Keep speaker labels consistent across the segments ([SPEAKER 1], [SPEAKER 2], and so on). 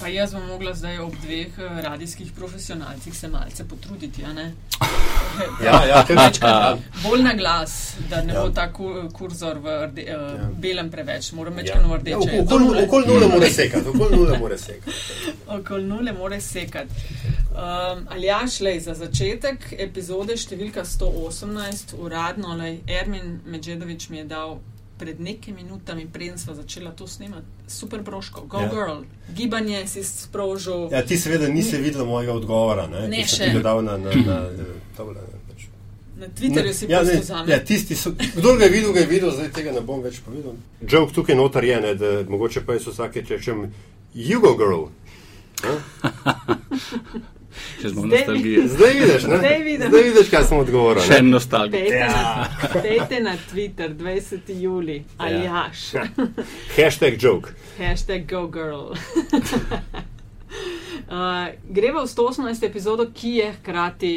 [SPEAKER 1] Pa jaz bom mogla zdaj ob dveh eh, radijskih profesionalcih se malce potruditi?
[SPEAKER 2] Ja, ja, kar
[SPEAKER 1] Večkrat bolj na glas, da ne
[SPEAKER 2] Ja.
[SPEAKER 1] bo ta ku- kurzor v rde, uh,
[SPEAKER 2] Ja.
[SPEAKER 1] belem preveč, moram
[SPEAKER 2] Ja.
[SPEAKER 1] večkrat v
[SPEAKER 2] Ja,
[SPEAKER 1] rdeče.
[SPEAKER 2] okoli nule- Okoli nule mora sekati, okoli nule mora sekati.
[SPEAKER 1] Okoli nule mora sekati. Um, Aljaš, lej, za začetek epizode številka 118, uradno, lej, Ermin Medžedovič mi je dal pred nekaj minutami, preden sva začela to snemati, super broško, go
[SPEAKER 2] Ja.
[SPEAKER 1] ja. girl, gibanje si sprožil.
[SPEAKER 2] Ja, ti seveda nisi videl mojega odgovora, ne,
[SPEAKER 1] Ne, še.
[SPEAKER 2] ti ga dal na, na, na, tole, pač.
[SPEAKER 1] Na Twitterju si
[SPEAKER 2] ja, ne,
[SPEAKER 1] zame.
[SPEAKER 2] ja, tisti so, kdo ga je videl, ga je videl, zdaj tega ne bom več povedal. Joke tukaj notar je, ne, da mogoče pa jaz vsake rečem, you go girl.
[SPEAKER 3] Če smo v
[SPEAKER 1] Zdaj-
[SPEAKER 3] nostalgiji.
[SPEAKER 2] Zdaj vidiš, ne?
[SPEAKER 1] Zdaj vidim.
[SPEAKER 2] Zdaj vidiš, kaj sem odgovoril.
[SPEAKER 3] Še
[SPEAKER 2] ne?
[SPEAKER 3] en nostalgij.
[SPEAKER 1] Dejte,
[SPEAKER 2] Ja.
[SPEAKER 1] na, dejte na Twitter 20. juli, Aljaš,
[SPEAKER 2] Hashtag joke.
[SPEAKER 1] hashtag go girl. uh, greva v 118. epizodo, ki je hkrati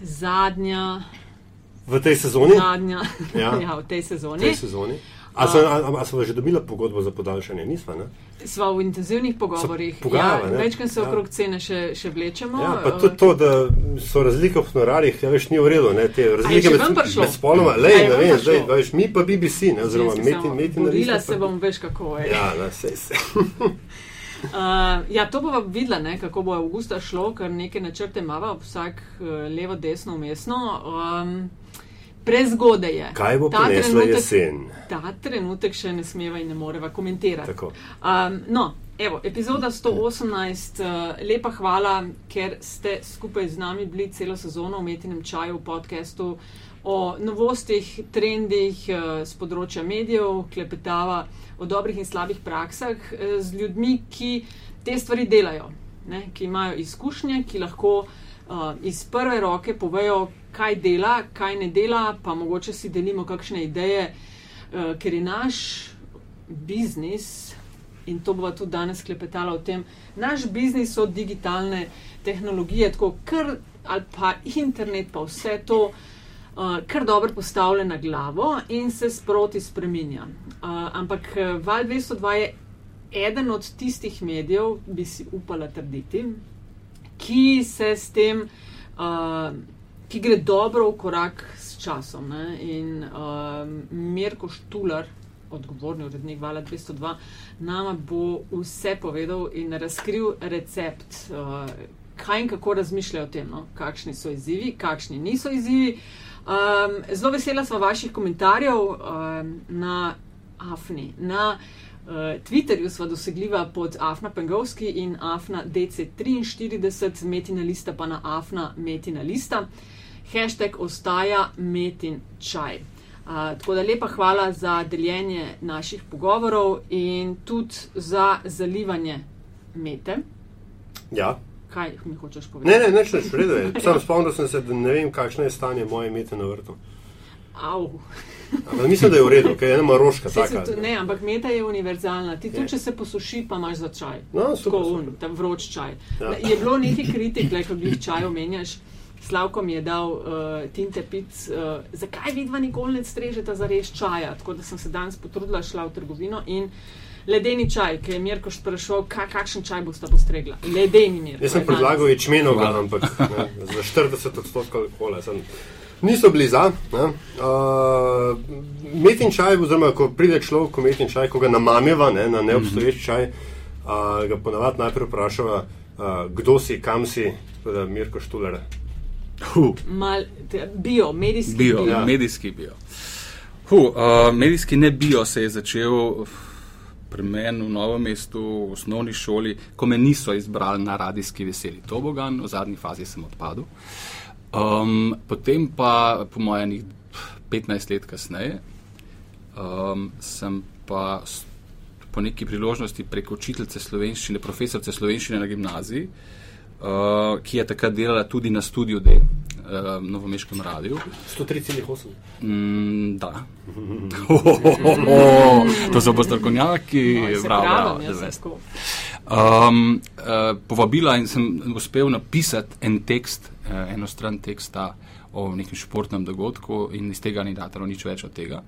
[SPEAKER 1] zadnja,
[SPEAKER 2] V tej sezoni?
[SPEAKER 1] zadnja
[SPEAKER 2] Ja.
[SPEAKER 1] ja, v tej
[SPEAKER 2] V
[SPEAKER 1] sezoni.
[SPEAKER 2] tej sezoni. A, so, a, a smo že dobila pogodbo za podaljšanje? Nisva, ne?
[SPEAKER 1] Sva v intenzivnih pogovorih.
[SPEAKER 2] Pogajava,
[SPEAKER 1] ja, večkrat se
[SPEAKER 2] Ja.
[SPEAKER 1] okrog cene še, še vlečemo.
[SPEAKER 2] Ja, pa
[SPEAKER 1] eh,
[SPEAKER 2] tudi to, da so razlike v honorarjih, ja, veš, ni v redu, ne, te razlike med, med spoloma,
[SPEAKER 1] je
[SPEAKER 2] ne vem,
[SPEAKER 1] prišlo?
[SPEAKER 2] zdaj, veš, mi pa BBC, ne, oziroma Metin,
[SPEAKER 1] samo
[SPEAKER 2] Metin
[SPEAKER 1] Borila se bom, veš kako je.
[SPEAKER 2] Ja, na sej se.
[SPEAKER 1] Uh, ja, to bomo videla, ne, kako bo avgusta šlo, ker neke načrte imamo, vsak uh, levo, desno, umestno. Um, prezgodaj je.
[SPEAKER 2] Kaj bo
[SPEAKER 1] Ta
[SPEAKER 2] prinesla
[SPEAKER 1] trenutek-
[SPEAKER 2] jesen?
[SPEAKER 1] Ta trenutek še ne smeva in ne moreva komentirati.
[SPEAKER 2] Tako.
[SPEAKER 1] Um, no, evo, epizoda 118, uh, lepa hvala, ker ste skupaj z nami bili celo sezono v Metinem čaju v podkastu o novostih, trendih z področja medijev, klepetava o dobrih in slabih praksah uh, z ljudmi, ki te stvari delajo, ne, ki imajo izkušnje, ki lahko uh, iz prve roke povejo, kaj dela, kaj ne dela, pa mogoče si delimo kakšne ideje, uh, ker je naš biznis, in to bomo tudi danes klepetali o tem, naš biznis so digitalne tehnologije, tako kar ali pa internet, pa vse to. Uh, kar dobro postavlja na glavo in se sproti spremenja. Uh, ampak uh, Val 202 je eden od tistih medijev, bi si upala trditi, ki se s tem, uh, ki gre dobro v korak s časom. Ne? In uh, Mirko Štular, odgovorni urednik Vala 202, nama bo vse povedal in razkril recept, uh, kaj in kako razmišljajo o tem, no? kakšni so izzivi, kakšni niso izzivi. Um, zelo vesela smo vaših komentarjev um, na Afni. Na uh, Twitterju smo dosegljiva pod Afna Pengovski in Afna DC43, Metina lista pa na Afna Metina lista. Hashtag ostaja Metin čaj. Uh, tako da lepa hvala za deljenje naših pogovorov in tudi za zalivanje mete.
[SPEAKER 2] Ja.
[SPEAKER 1] Kaj mi hočeš
[SPEAKER 2] Ne,
[SPEAKER 1] povedati?
[SPEAKER 2] ne, neč, neč, v redu je. Sam spomnil sem se, da ne vem, kakšno je stanje moje mete na vrtu.
[SPEAKER 1] Au.
[SPEAKER 2] Ampak mislim, da je v redu, ker je ena maroška taka.
[SPEAKER 1] tu- Ne, ampak meta je univerzalna. Ti tudi, če se posuši, pa imaš za čaj.
[SPEAKER 2] No, super,
[SPEAKER 1] Tako un, ta vroč čaj.
[SPEAKER 2] Ja.
[SPEAKER 1] Je bilo nekaj kritik, le, ko jih čaj omenjaš. Slavko mi je dal uh, tinte pic, uh, zakaj vidva nikoli ne strežeta za res čaja. Tako da sem se danes potrudila, šla v trgovino in ledeni čaj, ki je Mirko sprašoval, ka, kakšen čaj boste postregla. Ledeni mir.
[SPEAKER 2] Jaz sem predlagal ječmenovega,
[SPEAKER 3] Hvala.
[SPEAKER 2] ampak ne, za 40 odstotkov alkohola. Sem, niso bili za. ne. Uh, metin čaj, oziroma ko pride človek, ko metin čaj, ko ga namameva ne, na neobstoječ čaj, uh, ga ponavadi najprej vprašava, uh, kdo si, kam si, da Mirko Štuler.
[SPEAKER 3] Huh.
[SPEAKER 1] Mal, te, bio, medijski
[SPEAKER 3] Bio,
[SPEAKER 1] bio.
[SPEAKER 3] ja. medijski bio. Huh, uh, medijski ne bio se je začel pri meni v novem mestu, v osnovni šoli, ko me niso izbrali na radijski veseli tobogan, v zadnji fazi sem odpadel. Um, potem pa, po mojem, 15 let kasneje, um, sem pa po neki priložnosti preko učiteljice slovenščine, profesorice slovenščine na gimnaziji, uh, ki je takrat delala tudi na studiu D, uh, Novomeškem radiju.
[SPEAKER 2] 103,8.
[SPEAKER 3] Mm, da. to so pa strokovnjaki,
[SPEAKER 1] No,
[SPEAKER 3] bravo, bravo, Um, uh, povabila in sem uspel napisati en tekst, uh, eno stran teksta o nekem športnem dogodku, in iz tega ni datalo nič več od tega.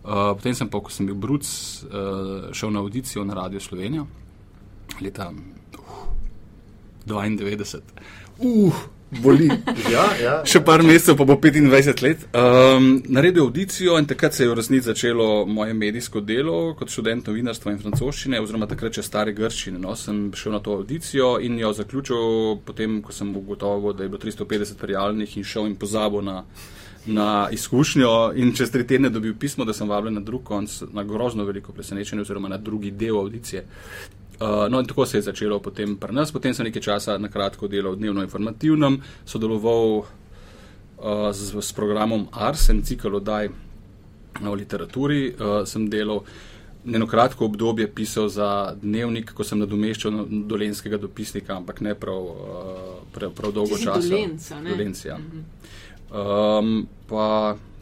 [SPEAKER 3] Uh, potem sem pa, ko sem bil Bruc, uh, šel na audicijo na Radio Slovenija leta 92. Uh, boli.
[SPEAKER 2] Ja, ja.
[SPEAKER 3] Še par mesecev, pa bo 25 let. Um, naredil audicijo in takrat se je v resnici začelo moje medijsko delo kot študent novinarstva in francoščine, oziroma takrat še stare grščine. No, sem šel na to audicijo in jo zaključil, potem ko sem ugotovil, da je bilo 350 prijavljenih in šel in pozabil na, na izkušnjo. In čez tri tedne dobil pismo, da sem vabljen na drug konc, na grozno veliko presenečenje, oziroma na drugi del audicije. Uh, no, in tako se je začelo potem pri nas. Potem sem nekaj časa na kratko delal v dnevno informativnem, sodeloval uh, z, s programom Ars, en cikl oddaj o literaturi. Uh, sem delal eno kratko obdobje pisal za dnevnik, ko sem nadomeščal no- dolenskega dopisnika, ampak ne prav, uh, prav, prav dolgo časa.
[SPEAKER 1] Dolenca, ne?
[SPEAKER 3] Dolenc, ja. um, pa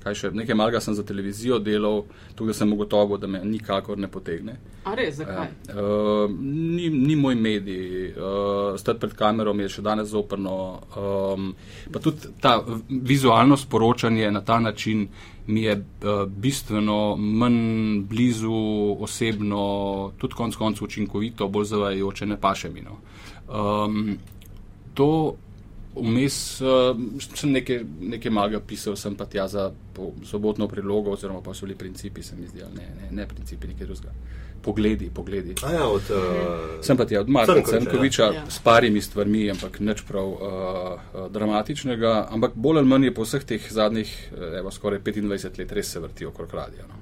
[SPEAKER 3] kaj še, nekaj malega sem za televizijo delal, tukaj sem ugotovil, da me nikakor ne potegne.
[SPEAKER 1] A res, zakaj?
[SPEAKER 3] Uh, ni, ni moj medij, uh, stati pred kamero mi je še danes zoprno. Um, pa tudi ta vizualno sporočanje na ta način mi je uh, bistveno manj blizu, osebno, tudi konec koncev učinkovito, bolj zavajajoče, ne paše mi. No. Um, to Vmes uh, sem nekaj, nekaj malega pisal, sem pa tja za sobotno prilogo, oziroma pa so bili principi, se mi zdi, ne, ne, ne principi, nekaj drugega. Pogledi, pogledi.
[SPEAKER 2] A ja, od, uh,
[SPEAKER 3] Sem pa tja od Marka
[SPEAKER 2] Crnkoviča,
[SPEAKER 3] Crnkoviča
[SPEAKER 1] ja.
[SPEAKER 3] s parimi stvarmi, ampak nič prav uh, dramatičnega. Ampak bolj ali manj je po vseh teh zadnjih, evo, skoraj 25 let res se vrti okrog radija. No.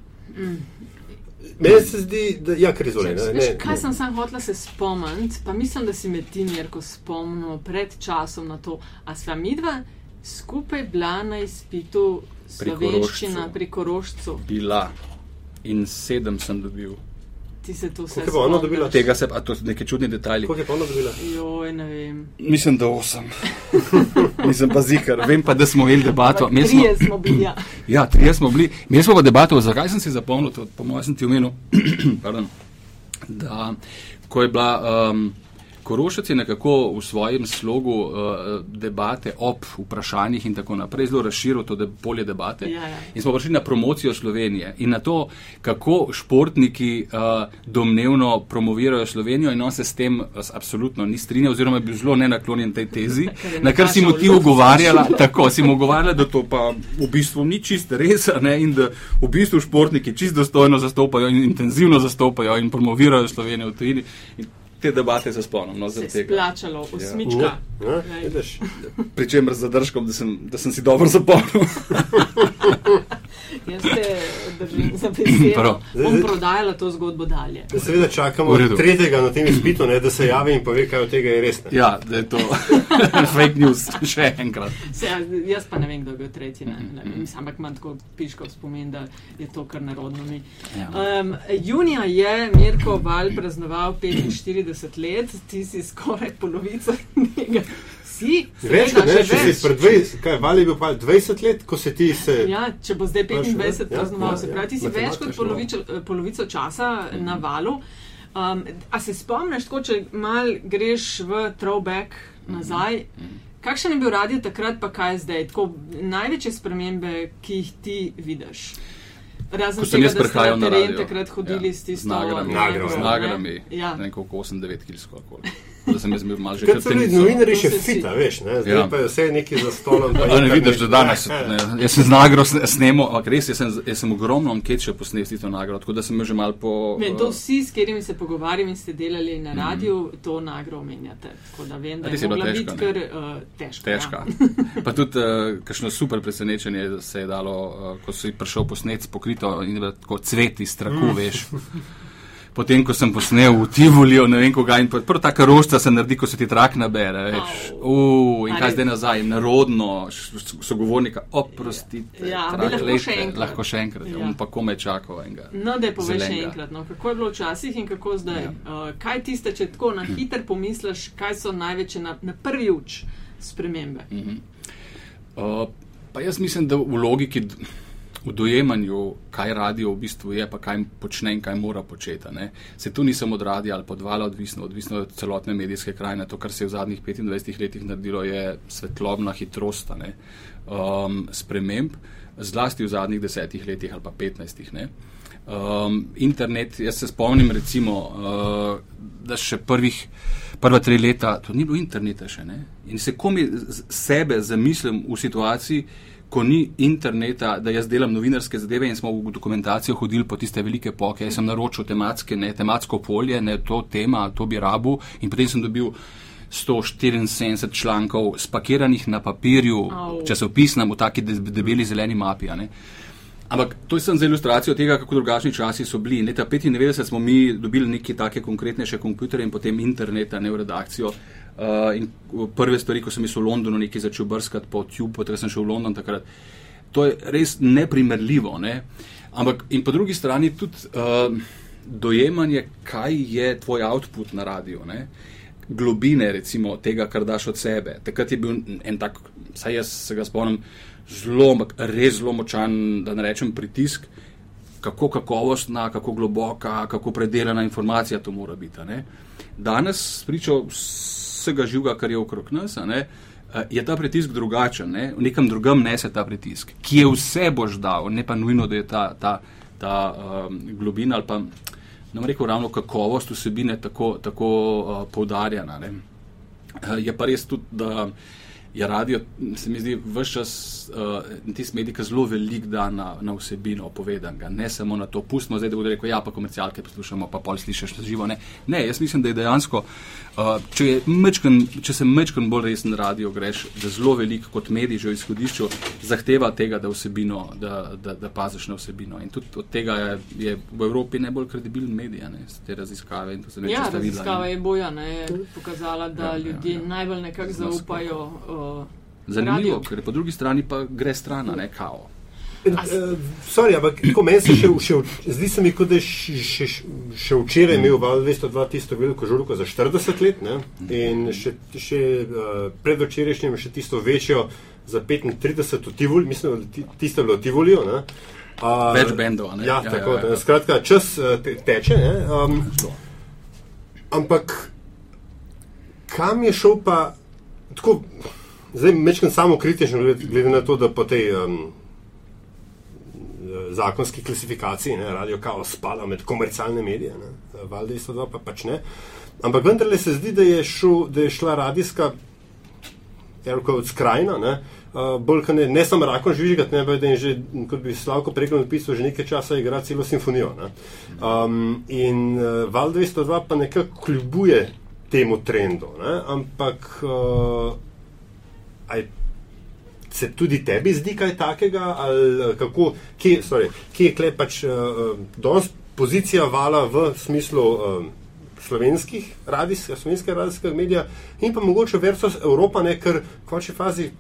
[SPEAKER 2] Meni se zdi, da ja, kar izvoli. ne,
[SPEAKER 1] Veš,
[SPEAKER 2] ne,
[SPEAKER 1] kaj sem sam hotela se spomniti, pa mislim, da si me ti, Mirko, spomnil pred časom na to. A sva midva skupaj bila na izpitu slovenščina pri Korošcu?
[SPEAKER 3] Bila in sedem sem dobil.
[SPEAKER 1] Ti se to vse spomniš?
[SPEAKER 2] dobila?
[SPEAKER 3] Tega se pa, to so neki čudni detajli.
[SPEAKER 2] Koliko je pa ona dobila?
[SPEAKER 1] Joj, ne vem.
[SPEAKER 3] Mislim, da osem. Nisem pa zikar. Vem pa, da smo imeli debato. Imeli smo-
[SPEAKER 1] Trije smo bili, ja.
[SPEAKER 3] Ja, trije smo bili. Imeli smo pa debato, zakaj sem si zapomnil, to, po mojem sem ti omenil, pardon, da ko je bila um, Korošec je nekako v svojem slogu uh, debate ob vprašanjih in tako naprej zelo razširil to de, polje debate.
[SPEAKER 1] Ja, ja.
[SPEAKER 3] In smo prišli na promocijo Slovenije in na to, kako športniki uh, domnevno promovirajo Slovenijo in on se s tem uh, absolutno ni strinjal oziroma je bil zelo nenaklonjen tej tezi, na kar si mu ti
[SPEAKER 1] Nataša
[SPEAKER 3] ugovarjala, tako si mu ugovarjala, da to pa v bistvu ni čist res ne, in da v bistvu športniki čist dostojno zastopajo in intenzivno zastopajo in promovirajo Slovenijo v tujini. In Te debate se spomnim, no,
[SPEAKER 1] Se je splačalo, osmička.
[SPEAKER 2] Ja,
[SPEAKER 1] Glej.
[SPEAKER 2] vidiš.
[SPEAKER 3] Pričemer z zadržkom, da sem, da sem si dobro zapomnil.
[SPEAKER 1] Jaz se držim za besedo. Bom prodajala to zgodbo dalje.
[SPEAKER 2] Da seveda čakamo tretjega na tem izpitu, ne, da se javi in pove, kaj od tega je res. Ne.
[SPEAKER 3] ja, da je to fake news, še enkrat.
[SPEAKER 1] Se, ja, jaz pa ne vem, kdo je bil tretji. Ne, ne, vem, ampak imam tako piško spomin, da je to kar narodno mi.
[SPEAKER 3] Ja.
[SPEAKER 1] Um, junija je Mirko Val praznoval 45 let, ti si skoraj polovico tega. Si,
[SPEAKER 2] Več
[SPEAKER 1] seveda,
[SPEAKER 2] kot ne, če si pred 20, kaj, vali je bil pa 20 let, ko se ti se.
[SPEAKER 1] Ja, če bo zdaj 25
[SPEAKER 2] Ja,
[SPEAKER 1] praznoval,
[SPEAKER 2] ja,
[SPEAKER 1] se
[SPEAKER 2] ja.
[SPEAKER 1] pravi, ti si več kot
[SPEAKER 3] šlo.
[SPEAKER 1] polovico, polovico časa na valu. Um, a se spomniš, tako, če mal greš v throwback nazaj, kakšen je bil radio takrat, pa kaj je zdaj? Tako, največje spremembe, ki jih ti vidiš. Razen
[SPEAKER 3] Ko sem
[SPEAKER 1] tega,
[SPEAKER 3] jaz
[SPEAKER 1] da ste
[SPEAKER 3] prihajal
[SPEAKER 1] na teren
[SPEAKER 3] radio.
[SPEAKER 1] takrat hodili
[SPEAKER 3] Ja,
[SPEAKER 1] s tisto
[SPEAKER 3] z nagrami.
[SPEAKER 2] Nagrami.
[SPEAKER 3] Z
[SPEAKER 1] ne?
[SPEAKER 3] nagrami.
[SPEAKER 1] Ja.
[SPEAKER 3] Ne koliko, 8-9 kilsko koliko. Da sem jaz bil malo že hrbtenico.
[SPEAKER 2] novinari še
[SPEAKER 1] To
[SPEAKER 2] fita, veš, ne? zdaj
[SPEAKER 3] Ja.
[SPEAKER 2] pa je vse neki za stolom. pa
[SPEAKER 3] A ne
[SPEAKER 2] internet.
[SPEAKER 3] vidiš, da danes.
[SPEAKER 2] Ja, ja.
[SPEAKER 3] Ne, jaz sem z nagro sne- snemal, ampak res, jaz sem, jaz sem ogromno anket še posnel s tisto nagro, tako da sem že mal po...
[SPEAKER 1] Vem, to
[SPEAKER 3] eh,
[SPEAKER 1] vsi, s katerimi se pogovarjam in ste delali na radiju, to nagro omenjate. Tako da vem, da je
[SPEAKER 3] je bila težka,
[SPEAKER 1] biti
[SPEAKER 3] ne?
[SPEAKER 1] kar uh, težka.
[SPEAKER 3] Težka.
[SPEAKER 1] Ja.
[SPEAKER 3] Pa tudi uh, kakšno super presenečenje se je dalo, uh, ko si prišel posnet pokrito in je bilo tako cvet iz strahu, veš. Potem, ko sem posnel v Tivolijo, ne vem koga, in prvo ta karošca se naredi, ko se ti trak nabere, veš. Uh, in kaj zdaj nazaj, narodno, sogovornika, oprostite.
[SPEAKER 1] Ja,
[SPEAKER 3] trak,
[SPEAKER 1] lahko
[SPEAKER 3] glejte,
[SPEAKER 1] še enkrat.
[SPEAKER 3] Lahko še enkrat,
[SPEAKER 1] Ja.
[SPEAKER 3] ja. pa kome čakal enega.
[SPEAKER 1] No, da je povej še enkrat, no, kako je bilo včasih in kako zdaj.
[SPEAKER 3] Ja.
[SPEAKER 1] Uh, kaj tiste, če tako na hiter pomisliš, kaj so največje na, na prvi uč spremembe?
[SPEAKER 3] Uh, pa jaz mislim, da v logiki, v dojemanju, kaj radio v bistvu je, pa kaj počne in kaj mora početi. Ne. Se tu nisem od radia ali podvala odvisno, odvisno od celotne medijske krajine. To, kar se je v zadnjih 25 letih naredilo, je svetlobna hitrost ne, um, sprememb, zlasti v zadnjih desetih letih ali pa petnajstih. Um, internet, jaz se spomnim, recimo, uh, da še prvih, prva tri leta, to ni bilo interneta še. Ne? In se komi sebe zamislim v situaciji, ko ni interneta, da jaz delam novinarske zadeve in smo v dokumentacijo hodili po tiste velike poke, jaz sem naročil tematske, ne, tematsko polje, ne to tema, to bi rabu in potem sem dobil 174 člankov spakiranih na papirju, časopis nam v taki debeli zeleni mapi. Ampak to je samo za ilustracijo tega, kako drugačni časi so bili. Leta 1995 smo mi dobili neke take konkretnejše kompjuterje in potem interneta, ne v redakcijo. Uh, in prve stvari, ko sem jih v Londonu nekaj začel brskati po Tube, potem sem šel v London takrat. To je res neprimerljivo. Ne? Ampak in po drugi strani tudi uh, dojemanje, kaj je tvoj output na radiju. Ne? Globine, recimo, tega, kar daš od sebe. Takrat je bil en tak, saj jaz se ga spomnim, zelo, res zelo močan, da ne rečem, pritisk, kako kakovostna, kako globoka, kako predelana informacija to mora biti. Danes, spričo vsega živega, kar je okrog nas, ne, eh, je ta pritisk drugačen, ne, v nekem drugem nese ta pritisk, ki je vse boš dal, ne pa nujno, da je ta, ta, ta um, globina ali pa, ne bom rekel, ravno kakovost vsebine tako, tako uh, poudarjena. Ne. Je pa res tudi, da je radio, se mi zdi, vse čas uh, tisti medij, ki zelo velik da na, na vsebino povedanega, ne samo na to, pustimo zdaj, da bodo rekli, ja, pa komercialke poslušamo, pa pol slišiš živo. Ne. ne, jaz mislim, da je dejansko, uh, če, je mečken, če se mečken bolj resen radio greš, da zelo velik kot medij že v izhodišču zahteva tega, da vsebino, da, da, da paziš na vsebino. In tudi od tega je, je v Evropi najbolj kredibilen medij, ne, te raziskave.
[SPEAKER 1] Ja, raziskava je boja, ne, je pokazala, da ja, ja ljudje ja, ja. najbolj nekako zaupajo. Uh,
[SPEAKER 3] Zanimivo, ker po drugi strani pa gre stran, ne kao.
[SPEAKER 2] Uh, sorry, ampak ko meni se še, še, zdi se mi, kot da še, še, še včeraj imel Val 202 tisto veliko žurko za 40 let ne? in še, še uh, predvčerajšnjem še tisto večjo za 35 v Tivoli, mislim, da tisto je bilo v Tivolijo.
[SPEAKER 3] Uh, Več bendov, ne?
[SPEAKER 2] Ja, ja tako, ja, ja. skratka, čas uh, teče, ne? Um, ampak kam je šel pa tako, zdaj mečem samo kritično, glede na to, da po tej um, zakonski klasifikaciji ne, radio kao spada med komercialne medije, valjda isto dva pa pač ne. Ampak vendarle se zdi, da je, šel, da je šla radijska erko od skrajna, ne, uh, bolj ne, ne samo rakon žvižgati, ne, da je že, kot bi Slavko prekaj napisal, že nekaj časa igra celo simfonijo. Ne. Um, in uh, isto dva pa nekako kljubuje temu trendu. Ne? Ampak uh, se tudi tebi zdi kaj takega, ali eh, kako, kje, sorry, kje je kle pač uh, danes pozicija vala v smislu uh, slovenskih radijskih, slovenskega radijskega medija in pa mogoče versus Evropa, ne, ker v končni fazi.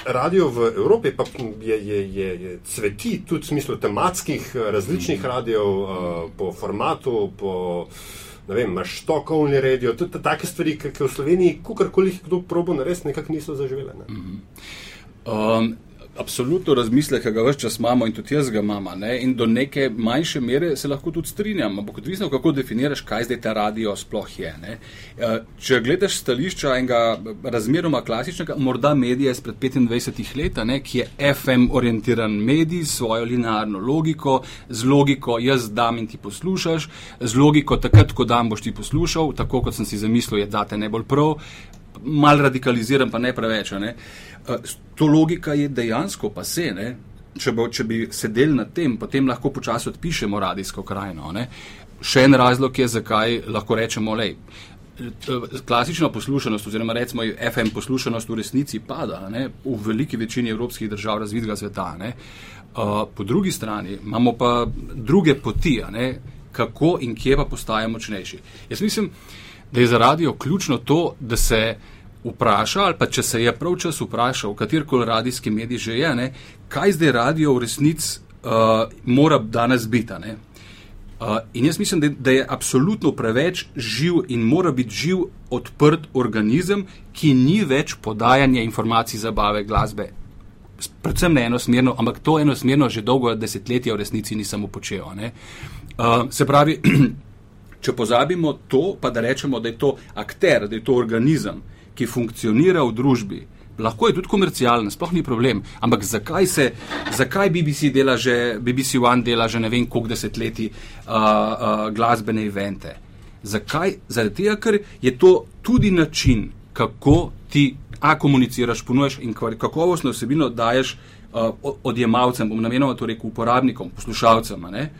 [SPEAKER 2] Radio v Evropi pa je, je, je, je cveti tudi v smislu tematskih različnih radijev, uh, po formatu, po uh, ne vem, imaš tokovni radio, tudi take stvari, ki v Sloveniji, kakorkoli jih kdo probo narediti, nekako niso zaživele. Ne? Mm
[SPEAKER 3] -hmm. um, absolutno razmislek, ki ga vse čas imamo in tudi jaz ga imam. In do neke manjše mere se lahko tudi strinjam, ampak odvisno, kako definiraš, kaj zdaj ta radio sploh je. Ne? Eh, če gledaš stališča enega razmeroma klasičnega, morda medije izpred 25 let, ne, ki je FM orientiran medij s svojo linearno logiko, z logiko jaz dam in ti poslušaš, z logiko takrat, ko dam boš ti poslušal, tako kot sem si zamislil, je date najbolj prav, mal radikaliziran, pa ne preveč. Ne? Uh, to logika je dejansko pa se. Ne? Če, bo, če bi sedeli na tem, potem lahko počasi odpišemo radijsko krajino. Ne? Še en razlog je, zakaj lahko rečemo, da klasična poslušanost, oziroma recimo FM poslušanost v resnici pada ne? v veliki večini evropskih držav razvitega sveta. Uh, po drugi strani imamo pa druge poti, kako in kje pa postajamo močnejši. Jaz mislim, da je za radio ključno to, da se vpraša, ali pa če se je prav čas vprašal, katerkoli radijski medij že je, ne, kaj zdaj radio v resnici uh, mora danes biti. Uh, in jaz mislim, da, da je absolutno preveč živ in mora biti živ, odprt organizem, ki ni več podajanje informacij, zabave, glasbe. predvsem ne enosmerno, ampak to enosmerno že dolgo desetletja v resnici nisem ne. Uh, se pravi, če pozabimo to, pa da rečemo, da je to akter, da je to organizem, ki funkcionira v družbi. Lahko je tudi komercialen, sploh ni problem. Ampak zakaj, se, zakaj BBC, dela že, BBC One dela že ne vem koliko desetletij uh, uh, glasbene evente? Zakaj? Zaradi tega, ker je to tudi način, kako ti a komuniciraš, ponujaš in kakovostno vsebino daješ uh, odjemalcem, bom namenoma to rekel, uporabnikom, poslušalcem. ne.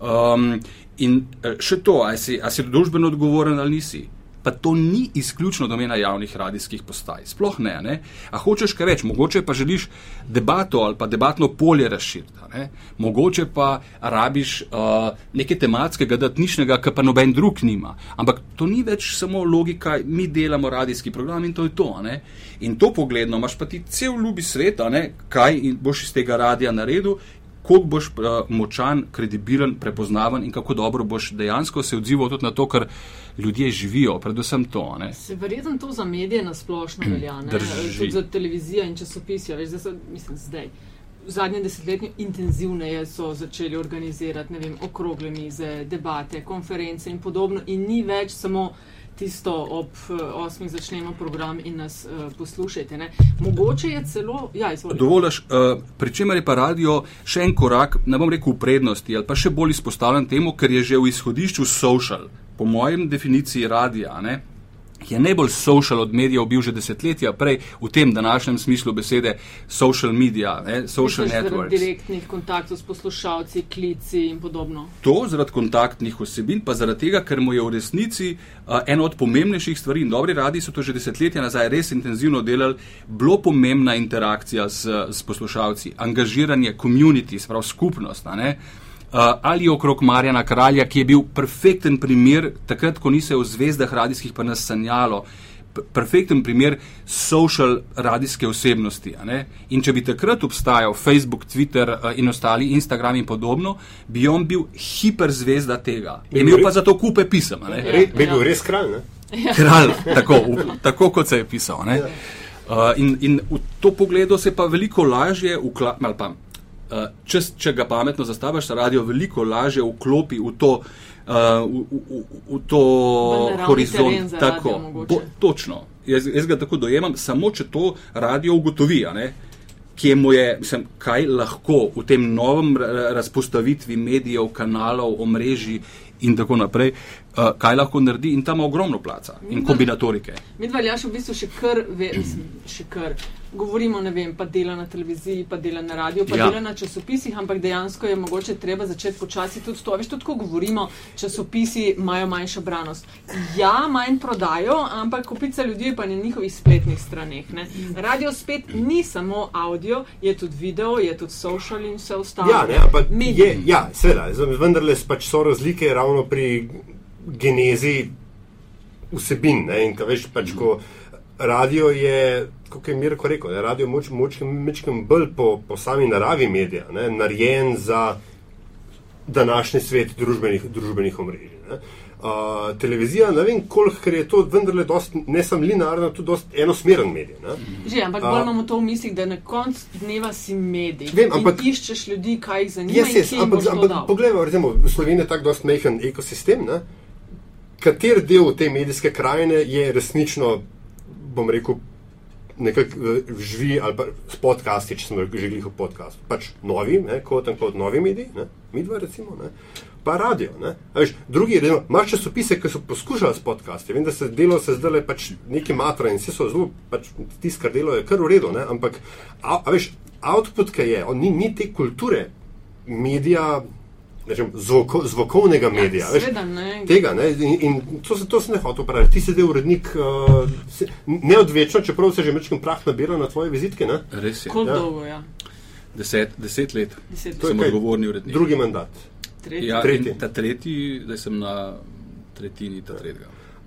[SPEAKER 3] Um, in eh, še to, ali si, si družbeno odgovoren ali nisi. Pa to ni izključno domena javnih radijskih postaj. Sploh ne. ne? A hočeš kaj več, mogoče pa želiš debato ali pa debatno polje razširiti. ne. Mogoče pa rabiš uh, nekaj tematskega, datničnega, kar pa noben drug nima. Ampak to ni več samo logika, mi delamo radijski program in to je to. ne. In to pogledno imaš pa ti cel ljubi svet, a ne, kaj boš iz tega radija naredil koliko boš uh, močan, kredibilen, prepoznaven in kako dobro boš dejansko se odzival tudi na to, kar ljudje živijo, predvsem to. Ne?
[SPEAKER 1] Se verjetno to za medije nasplošno velja, ne?
[SPEAKER 3] Drži.
[SPEAKER 1] tudi za televizijo in časopise. Veš, zdaj, so, mislim, zdaj. V zadnjem desetletju intenzivneje so začeli organizirati vem, okrogle mize, debate, konference in podobno, in ni več samo tisto ob eh, osmih začnemo program in nas uh, poslušajte. Ne? Mogoče je celo, ja, izvolite.
[SPEAKER 3] Dovoliš, uh, pri čemer je pa radio še en korak, ne bom rekel v prednosti, ali pa še bolj izpostavljen temu, ker je že v izhodišču social. Po mojem definiciji radia, a ne, je najbolj social od medijev bil že desetletja prej v tem današnjem smislu besede social media, ne, social
[SPEAKER 1] zaradi
[SPEAKER 3] networks.
[SPEAKER 1] direktnih kontaktov s poslušalci, klici in podobno.
[SPEAKER 3] To zaradi kontaktnih osebin, pa zaradi tega, ker mu je v resnici uh, ena od pomembnejših stvari, in dobri radi so to že desetletja nazaj res intenzivno delali, bilo pomembna interakcija s, s poslušalci, angažiranje community, sprav skupnost. ne. Uh, ali okrog Marjana Kralja, ki je bil perfekten primer, takrat, ko ni se v zvezdah radijskih pa nas sanjalo, perfekten primer social radijske osebnosti. a ne. In če bi takrat obstajal Facebook, Twitter uh, in ostali, Instagram in podobno, bi on bil hiperzvezda tega.
[SPEAKER 2] Bi
[SPEAKER 3] Je
[SPEAKER 2] bil
[SPEAKER 3] imel pa
[SPEAKER 2] res-
[SPEAKER 3] zato kupe pisem. a ne.
[SPEAKER 1] Ja.
[SPEAKER 2] Bi bil res kralj, ne?
[SPEAKER 3] Kralj, tako, tako kot se je pisal. ne. Uh, in, in v to pogledu se pa veliko lažje vklapa. Uh, če, če ga pametno zastaviš, se radio veliko lažje vklopi v to, uh, v, v, v, to horizont. Tako,
[SPEAKER 1] radio
[SPEAKER 3] bo, točno. Jaz, jaz ga tako dojemam, samo če to radio ugotovi. Kje mu je, mislim, kaj lahko v tem novem ra- razpostavitvi medijev, kanalov, omrežij in tako naprej, uh, kaj lahko naredi, in tam ima ogromno placa in kombinatorike.
[SPEAKER 1] Mi dva Ljaš v bistvu še kar, ve, mislim, še kar govorimo, ne vem, pa dela na televiziji, pa dela na radiju, pa
[SPEAKER 3] Ja.
[SPEAKER 1] dela na časopisih, ampak dejansko je mogoče treba začeti počasi tudi to. Veš, tudi ko govorimo, časopisi imajo manjšo branost. Ja, manj prodajo, ampak kupica ljudi je pa na njihovih spletnih straneh. Ne. Radio spet ni samo audio, je tudi video, je tudi social in vse ostalo.
[SPEAKER 2] Ja, ne, ampak
[SPEAKER 1] Mediji.
[SPEAKER 2] je, ja, seveda, z- vendarle pač so razlike ravno pri genezi vsebin. Ne, in ka veš, pač, ko radio je, kot je Mirko rekel, ne, radio moč, moč, mečkem bolj po, po sami naravi medija, ne, narejen za današnji svet družbenih, družbenih omrežij. ne. Uh, televizija, ne vem koliko, ker je to vendarle dost, ne samo linearno, tudi dost enosmeren medij. Ne.
[SPEAKER 1] Že, ampak
[SPEAKER 2] A-
[SPEAKER 1] bolj imamo to v mislih, da na koncu dneva si medij.
[SPEAKER 2] Vem, ampak-
[SPEAKER 1] iščeš ljudi, kaj jih zanima. Kje jim
[SPEAKER 2] ampak, ampak poglejmo, recimo, Slovenija je tako dost mehen ekosistem, ne? kater del te medijske krajine je resnično, bom rekel, nekako eh, živi ali pa s podcasti, če smo že glih v podkastu. Pač novi, ne, kot kot novi mediji, ne, midva recimo, ne, pa radio. Ne. A Veš, drugi, recimo, imaš časopise, ki so poskušali s podcasti. Vem, da se delo se zdaj pač neki matra in vsi so zelo, pač tisto, kar delo je kar v redu, ne, ampak, a, a veš, output, ki je, on ni, ni te kulture medija, rečem, zvoko, zvokovnega medija. veš,
[SPEAKER 1] Seveda ne.
[SPEAKER 2] Tega, ne, in, in to, se, to se ne hoče upraviti. Ti si zdaj urednik, uh, se, neodvečno, čeprav se že mečkim prah nabira na tvoje vizitke. Ne?
[SPEAKER 3] Res je.
[SPEAKER 1] Koliko
[SPEAKER 2] Ja.
[SPEAKER 1] dolgo, ja?
[SPEAKER 3] Deset, deset let
[SPEAKER 1] Deset
[SPEAKER 2] To je
[SPEAKER 3] sem
[SPEAKER 2] kaj?
[SPEAKER 3] odgovorni urednik.
[SPEAKER 2] Drugi mandat.
[SPEAKER 1] tretji.
[SPEAKER 3] Ja,
[SPEAKER 2] Tretji.
[SPEAKER 3] ta tretji, zdaj sem na tretjini ta tretjega.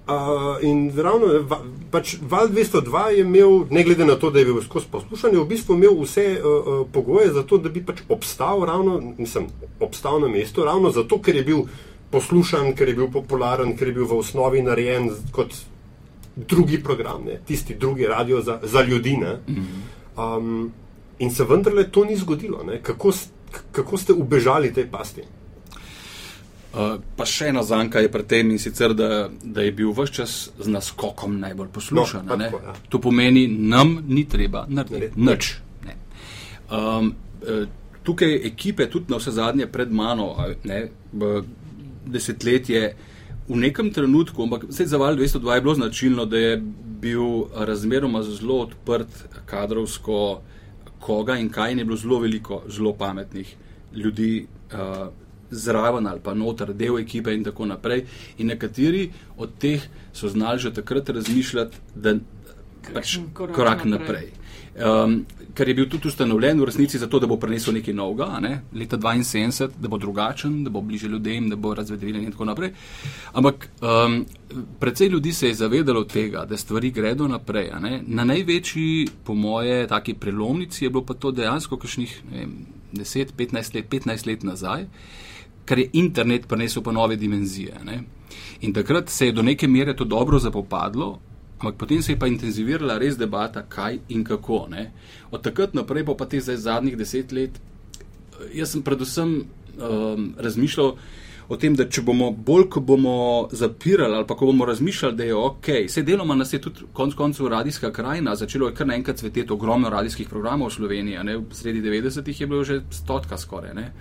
[SPEAKER 2] Uh, in ravno va, pač Val 202 je imel, ne glede na to, da je bil skozi poslušanje, v bistvu imel vse uh, uh, pogoje za to, da bi pač obstal, ravno, mislim, obstal na mestu, ravno zato, ker je bil poslušan, ker je bil popularen, ker je bil v osnovi narejen kot drugi program, ne, tisti drugi radio za, za ljudi. ne. Um, In se vendarle to ni zgodilo. Ne? Kako, kako ste ubežali tej pasti?
[SPEAKER 3] Uh, pa še ena zanka je pri tem in sicer, da, da je bil vse čas z naskokom najbolj poslušan.
[SPEAKER 2] No, tako, ja.
[SPEAKER 3] To pomeni, nam ni treba narediti nič. Ne. Um, tukaj ekipe, tudi na vse zadnje pred mano, ne, desetletje, v nekem trenutku, ampak vse za Val 202 je bilo značilno, da je bil razmeroma zelo odprt kadrovsko, koga in kaj in je bilo zelo veliko zelo pametnih ljudi. Uh, Zraven ali pa noter, del ekipe, in tako naprej. In nekateri od teh so znali že takrat razmišljati, da pač
[SPEAKER 1] korak
[SPEAKER 3] korak
[SPEAKER 1] naprej.
[SPEAKER 3] naprej. Um, ker je bil tudi ustanovljen v resnici zato, da bo prinesel nekaj novega, ne? leta 72, da bo drugačen, da bo bliže ljudem, da bo razvedeljen in tako naprej. Ampak um, precej ljudi se je zavedalo tega, da stvari gredo naprej. Na največji, po moje, taki prelomnici je bilo pa to dejansko kakšnih vem, 10, 15 let, 15 let nazaj, ker je internet prinesel pa nove dimenzije. Ne? In takrat se je do neke mere to dobro zapopadlo, ampak potem se je pa intenzivirala res debata, kaj in kako. Ne? Od takrat naprej pa, pa te zdaj zadnjih deset let, eh, jaz sem predvsem um, razmišljal o tem, da če bomo bolj, ko bomo zapirali ali pa ko bomo razmišljali, da je ok, vse deloma nas je tudi konec koncev radijska krajina, začelo je kar naenkrat cveteti ogromno radijskih programov v Sloveniji, ne? sredi 90-ih je bilo že stotka skoraj. Ne?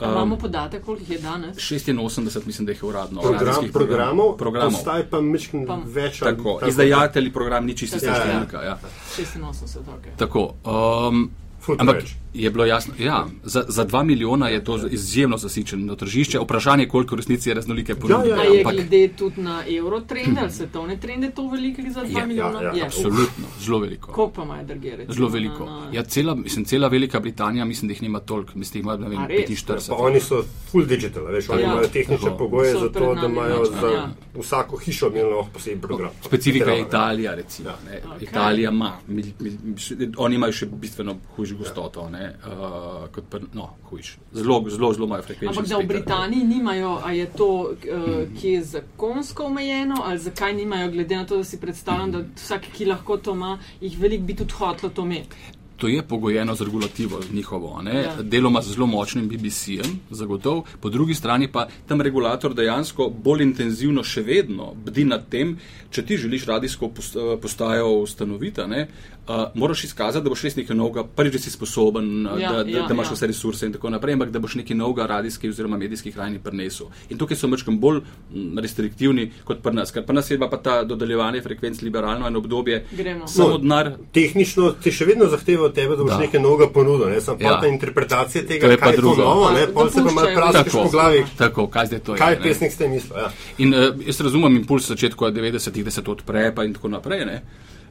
[SPEAKER 1] Um, Imamo podatek, koliko jih je danes?
[SPEAKER 3] 86, mislim, da jih je uradno.
[SPEAKER 2] Program, programov,
[SPEAKER 3] programov.
[SPEAKER 2] postaj pa mečkim
[SPEAKER 1] Pa-
[SPEAKER 2] več. ali
[SPEAKER 3] Tako,
[SPEAKER 2] tako.
[SPEAKER 3] izdajatelji program ni čisto
[SPEAKER 1] Ja, ja.
[SPEAKER 3] številka. Ja.
[SPEAKER 1] 86, ok.
[SPEAKER 3] Tako, um, ampak
[SPEAKER 2] preveč.
[SPEAKER 3] Je bilo jasno, ja, za, za dva milijona je to izjemno zasičeno tržišče. Vprašanje je, koliko v resnici je raznolike ponudbe.
[SPEAKER 2] Ja,
[SPEAKER 1] A je
[SPEAKER 3] ampak
[SPEAKER 1] glede tudi na evro trend ali svetovne trende to veliko za 2
[SPEAKER 3] Je,
[SPEAKER 1] milijona?
[SPEAKER 2] ja, ja,
[SPEAKER 1] Je.
[SPEAKER 3] absolutno, zelo veliko.
[SPEAKER 1] Koliko pa imajo drugje? recimo,
[SPEAKER 3] Zelo veliko.
[SPEAKER 1] na- na-
[SPEAKER 3] Ja, cela, mislim, cela Velika Britanija, mislim, da jih nima toliko, mislim, da jih ima ne vem,
[SPEAKER 1] A res?
[SPEAKER 3] 45.
[SPEAKER 2] Pa oni so full digital, veš, oni
[SPEAKER 1] Ja.
[SPEAKER 2] imajo tehnične
[SPEAKER 3] Tako.
[SPEAKER 2] pogoje
[SPEAKER 1] So
[SPEAKER 2] za to, da imajo
[SPEAKER 1] močno,
[SPEAKER 2] za
[SPEAKER 1] ja.
[SPEAKER 2] vsako hišo lahko poseben program.
[SPEAKER 3] Specifika je Italija, recimo.
[SPEAKER 2] Ja.
[SPEAKER 3] Ne.
[SPEAKER 1] Ok.
[SPEAKER 3] Italija ima, mil, mil, mil, oni imajo še bistveno hujšo gostoto, ne, uh, kot pa, no, hujš. Zelo, zelo, zelo imajo frekvenčne.
[SPEAKER 1] Ampak da v Britaniji nimajo, a je to uh, ki je zakonsko omejeno, ali zakaj nimajo, glede na to, da si predstavljam, da vsak, ki lahko to ima, jih veliko bi tudi hotlo to imeti.
[SPEAKER 3] To je pogojeno z regulativo njihovo, ne?
[SPEAKER 1] Ja.
[SPEAKER 3] deloma z zelo močnim BBC-jem, zagotovo, po drugi strani pa tam regulator dejansko bolj intenzivno še vedno bdi nad tem, če ti želiš radijsko eh, postajo ustanoviti, ne, uh, moraš izkazati, da boš res nekaj novega, prvič, da si sposoben, ja,
[SPEAKER 1] Ja,
[SPEAKER 3] da, da,
[SPEAKER 1] ja,
[SPEAKER 3] da imaš
[SPEAKER 1] ja.
[SPEAKER 3] vse resurse in tako naprej, ampak da boš nekaj novega radijskih oziroma medijskih krajini prinesel. In tukaj so mečkam bolj mm, restriktivni kot pri nas, ker pri nas je pa ta dodeljevanje frekvenc liberalno eno obdobje,
[SPEAKER 1] Gremo.
[SPEAKER 3] samo
[SPEAKER 2] No,
[SPEAKER 3] denar.
[SPEAKER 2] Tehnično ti še vedno zahteva od tebe, da boš
[SPEAKER 3] Da.
[SPEAKER 2] nekaj novega ponudil, ne samo
[SPEAKER 3] Ja.
[SPEAKER 2] ta interpretacija
[SPEAKER 3] To
[SPEAKER 2] tega,
[SPEAKER 3] je pa
[SPEAKER 2] kaj je to
[SPEAKER 3] drugo.
[SPEAKER 2] novo, ne,
[SPEAKER 1] Pa
[SPEAKER 2] pol se pa malo praskaš
[SPEAKER 3] Tako.
[SPEAKER 2] po glavi,
[SPEAKER 3] Tako, kaj zdaj to
[SPEAKER 2] kaj
[SPEAKER 3] je?
[SPEAKER 2] je
[SPEAKER 3] ne?
[SPEAKER 2] pesnik s tem mislil. Ja.
[SPEAKER 3] In uh, jaz razumem impuls začetka 90-ih, da se to odpre pa in tako naprej. Ne?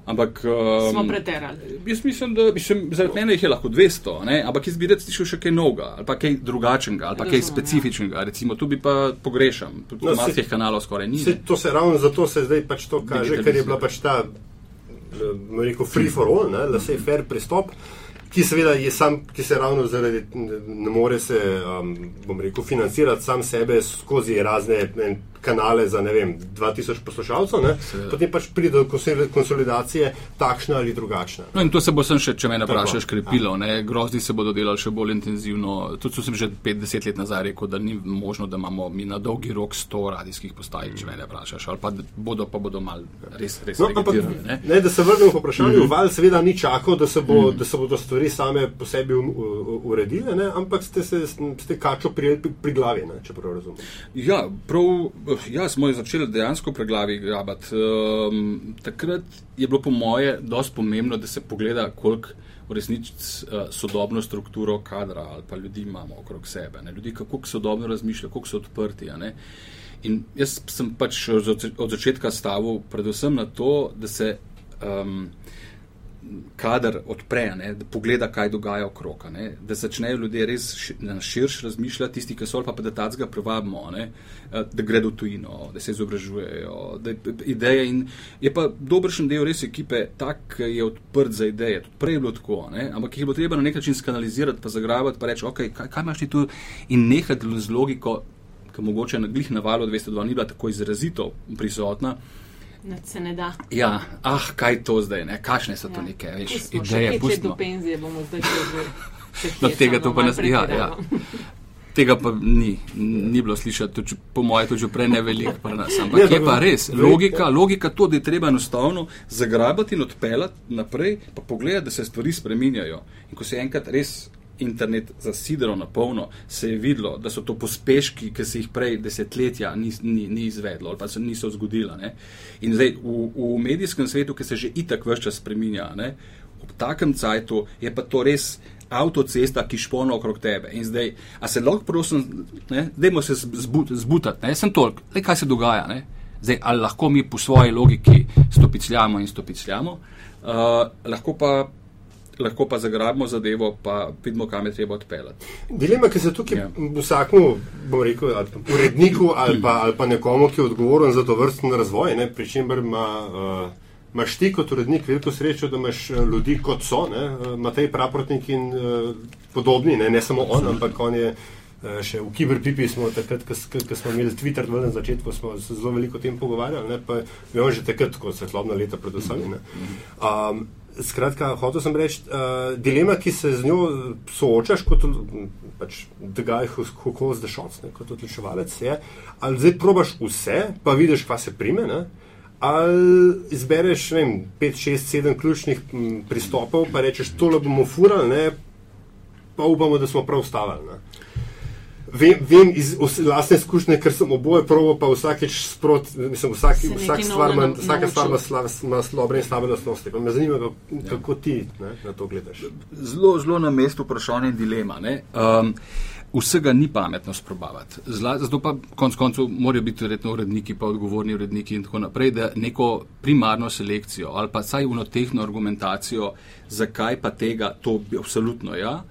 [SPEAKER 3] Ampak. Um,
[SPEAKER 1] Smo preterali.
[SPEAKER 3] Jaz mislim, da mislim, zaradi mene jih je lahko 200, ne? ampak jaz bi rad slišal še kaj novega, ali pa kaj drugačnega, ali pa kaj
[SPEAKER 1] ja.
[SPEAKER 3] specifičnega. Recimo, tu bi pa pogrešam. Tudi
[SPEAKER 2] No,
[SPEAKER 3] no,
[SPEAKER 2] se-
[SPEAKER 3] maskih kanalov skoraj ni.
[SPEAKER 2] Se, to se ravno zato se zdaj pač to kaže, ker je bila pač ta, rekel, free for all, ne, laissez fair pristop, ki seveda je sam, ki se ravno zaradi, ne more se, um, bom rekel, financirati sam sebe skozi razne ne, kanale za, ne vem, 2000 poslušalcev, ne,
[SPEAKER 3] Seveda.
[SPEAKER 2] potem pač pride do konsoli- konsolidacije takšna ali drugačna.
[SPEAKER 3] No, in to se bo sem še, če me vprašaš, krepilo. Ne? Grozdi se bodo delali še bolj intenzivno. Tudi sem že 50 let nazaj rekel, da ni možno, da imamo mi na dolgi rok 100 radijskih postaj, če me ne vprašaš. Ali pa bodo, pa bodo mal res, res
[SPEAKER 2] No, ampak,
[SPEAKER 3] ne.
[SPEAKER 2] ne, da se vrnemo k vprašanju, mm val seveda ni čakal, da se, bo, mm da se bodo stvari same po sebi uredile, ne, ampak ste, se, ste kačo prijeli pri, pri glavi, ne, če prav razumem.
[SPEAKER 3] Ja, prav, ja, smo jo začeli dejansko preglavi grabati. Um, takrat je bilo po moje dosti pomembno, da se pogleda, koliko v resnici uh, sodobno strukturo kadra ali pa ljudi imamo okrog sebe. Ne? Ljudi, kako sodobno razmišljajo, koliko so odprti. In jaz sem pač od začetka stavil predvsem na to, da se um, kader odpre, ne, da pogleda, kaj dogaja okrog, ne, da začnejo ljudje res ši, na širš razmišljati, tisti, ki so ali pa, pa da tacga privabimo, ne, eh, da gredo tujino, da se izobražujejo, da je ideje in je pa dobršen del res ekipe tak, je odprt za ideje. Tudi prej je bilo tako, ne, ampak jih bilo treba na nek način skanalizirati, pa zagrabati, pa reči, ok, kaj, kaj imaš ti tu in nehati z logiko, ki mogoče na glih na valu 202 ni bila tako izrazito prisotna,
[SPEAKER 1] Ne, se ne da.
[SPEAKER 3] Ja, ah, kaj to zdaj, ne? kakšne so to
[SPEAKER 1] Ja.
[SPEAKER 3] neke veš,
[SPEAKER 1] Pustimo,
[SPEAKER 3] ideje.
[SPEAKER 1] let do
[SPEAKER 3] pustimo.
[SPEAKER 1] penzije bomo zdaj že.
[SPEAKER 3] No, tega to pa nas- ja, ja.
[SPEAKER 1] pretiramo.
[SPEAKER 3] Tega pa ni, ni bilo slišati, tudi, če- po mojem, tudi že prej ne veliko pri nas. Ampak
[SPEAKER 2] Ne,
[SPEAKER 3] je
[SPEAKER 2] pa-
[SPEAKER 3] res, logika, logika to, da je treba enostavno zagrabati in odpeljati naprej, pa pogledati, da se stvari spreminjajo. In ko se je enkrat res internet zasidral na polno, se je videlo, da so to pospeški, ki se jih prej desetletja ni, ni, ni izvedlo ali pa se niso zgodila. Ne. In zdaj v, v medijskem svetu, ki se že itak vse čas spreminja, ne, ob takem cajtu je pa to res avtocesta, ki špona okrog tebe. In zdaj, a se lahko prosim, ne, dajmo se zbut, zbutati, ne, sem tolk, le kaj se dogaja. Ne. Zdaj, ali lahko mi po svoji logiki stopicljamo in stopicljamo, uh, lahko pa. Lahko pa zagrabimo zadevo, pa vidimo, kam je treba odpeljati.
[SPEAKER 2] Dilema, ki se tukaj
[SPEAKER 3] Ja.
[SPEAKER 2] vsakmu, bom rekel, ali pa uredniku ali pa, ali pa nekomu, ki je odgovoren za to vrstni razvoj, ne, pri čemer ima, uh, imaš ti kot urednik veliko srečo, da imaš uh, ljudi kot so, ne, uh, Matej Praprotnik in uh, podobni, ne, ne samo on, ampak on je. uh, Še v Kiberpipi smo takrat, ko smo imeli Twitter na začetku, smo se zelo veliko o tem pogovarjali, ne, pa vemo že takrat, ko svetlobna leta predvsem. ne. Um, Skratka, hotel sem reči, uh, dilema, ki se z njo soočaš kot pač, the guy who, who calls the shots, ne, kot odločevalec, je, ali zdaj probaš vse, pa vidiš, kva se prime, ne, ali izbereš ne vem, 5, 6, 7 ključnih pristopov, pa rečeš, tole bomo furali, ne, pa upamo, da smo prav stavili. Ne. Vem, vem iz os- lastne izkušnje, ker sem oboje proval, pa vsakeč sprot, mislim, vsak, vsak stvar ima, vsaka stvar ima, slav, ima slabe in slabe lastnosti. Pa me zanima, kako, kako ti ne, na to gledaš.
[SPEAKER 3] Zelo, zelo na mestu vprašanje in dilema. ne. Um, vsega ni pametno sprobavati. Zla, zato pa konec koncev morajo biti verjetno uredniki, pa odgovorni uredniki in tako naprej, da neko primarno selekcijo ali pa vsaj unotehno argumentacijo, zakaj pa tega, to bi absolutno ja,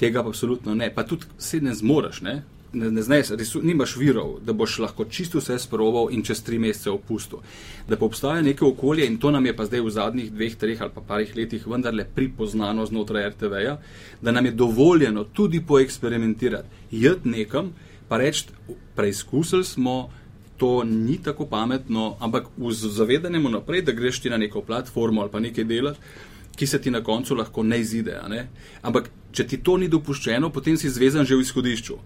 [SPEAKER 3] tega pa absolutno ne. Pa tudi se ne zmoreš, ne. Ne, ne znaš, resu, nimaš virov, da boš lahko čisto vse sproval in čez tri mesece opustil. Da pa obstaja neko okolje in to nam je pa zdaj v zadnjih dveh, treh ali pa parih letih vendarle pripoznano znotraj RTV-ja, da nam je dovoljeno tudi poeksperimentirati, jeti nekam, pa reči, preizkusili smo, to ni tako pametno, ampak v zavedanjem naprej, da greš ti na neko platformo ali pa nekaj delati, ki se ti na koncu lahko ne izide. Ne? Ampak, če ti to ni dopuščeno, potem si zvezan že v izhodišču.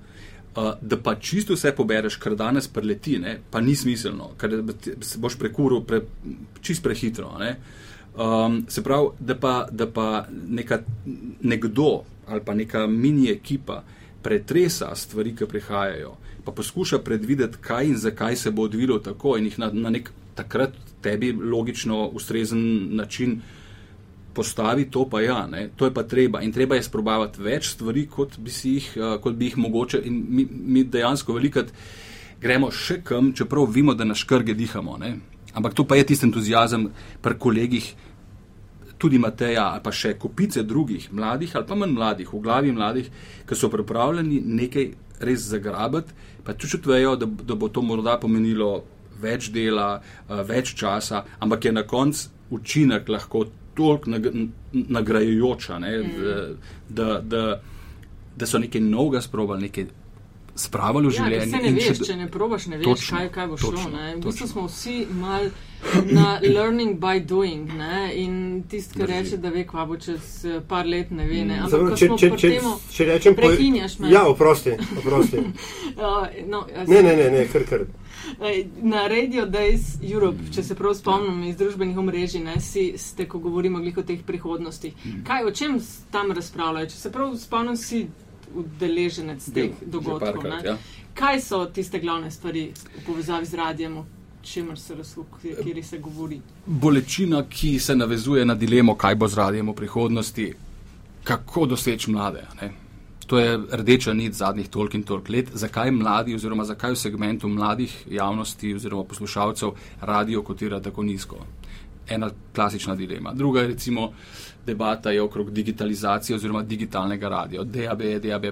[SPEAKER 3] Uh, da pa čisto vse pobereš, kar danes preleti, ne, pa ni smiselno, ker se boš prekuril pre, čist prehitro. Ne. Um, se pravi, da pa, da pa neka, nekdo ali pa neka mini ekipa pretresa stvari, ki prihajajo, pa poskuša predvideti, kaj in zakaj se bo odvilo tako in jih na, na nek takrat tebi logično ustrezen način postavi, to pa ja, ne, to je pa treba. In treba je sprobavati več stvari, kot bi, jih, uh, kot bi jih mogoče. In mi, mi dejansko velikrat gremo še kam, čeprav vemo, da na škrge dihamo. Ne. Ampak to pa je tisti entuzijazem pri kolegih, tudi Mateja, ali pa še kopice drugih, mladih ali pa manj mladih, v glavi mladih, ki so pripravljeni nekaj res zagrabiti, pa tudi čutijo, da, da bo to morda pomenilo več dela, uh, več časa, ampak je na koncu učinek lahko toliko nag nagrajujoča, ne, mm. da, da, da so nekaj novega sprobali, nekaj spravili v
[SPEAKER 1] Ja,
[SPEAKER 3] življenje.
[SPEAKER 1] se ne
[SPEAKER 3] in
[SPEAKER 1] veš,
[SPEAKER 3] še-
[SPEAKER 1] če ne probaš, ne veš,
[SPEAKER 3] Točno,
[SPEAKER 1] kaj, kaj bo
[SPEAKER 3] točno,
[SPEAKER 1] šlo. Ne. V bistvu
[SPEAKER 3] točno.
[SPEAKER 1] smo vsi mal na learning by doing. Ne. In tisti, ki reče, da ve, kva bo čez eh, par let, ne ve. Ne. Ampak,
[SPEAKER 2] če,
[SPEAKER 1] smo
[SPEAKER 2] če, če, če rečem,
[SPEAKER 1] prekinjaš me.
[SPEAKER 2] Ja, oprosti, oprosti.
[SPEAKER 1] No,
[SPEAKER 2] Ne, ne, ne, ne kar kar.
[SPEAKER 1] Na Radio Days Europe, če se prav spomnim iz družbenih omrežij, ne, si, ste, ko govorimo o teh prihodnostih. Kaj, o čem tam razpravljajo? Če se prav spomnim, si udeleženec teh
[SPEAKER 3] Bil,
[SPEAKER 1] dogodkov.
[SPEAKER 3] parkrat, ja.
[SPEAKER 1] Kaj so tiste glavne stvari v povezavi z radijem, o čemer se razlukuje, kjer se govori?
[SPEAKER 3] bolečina, ki se navezuje na dilemo, kaj bo z radijem v prihodnosti, kako doseči mlade. a Ne? To je rdeča nit zadnjih toliko in toliko let. Zakaj mladi, oziroma zakaj v segmentu mladih javnosti oziroma poslušalcev radio kotira tako nizko? Ena klasična dilema. Druga je recimo debata je okrog digitalizacije oziroma digitalnega radia, DAB, DAB,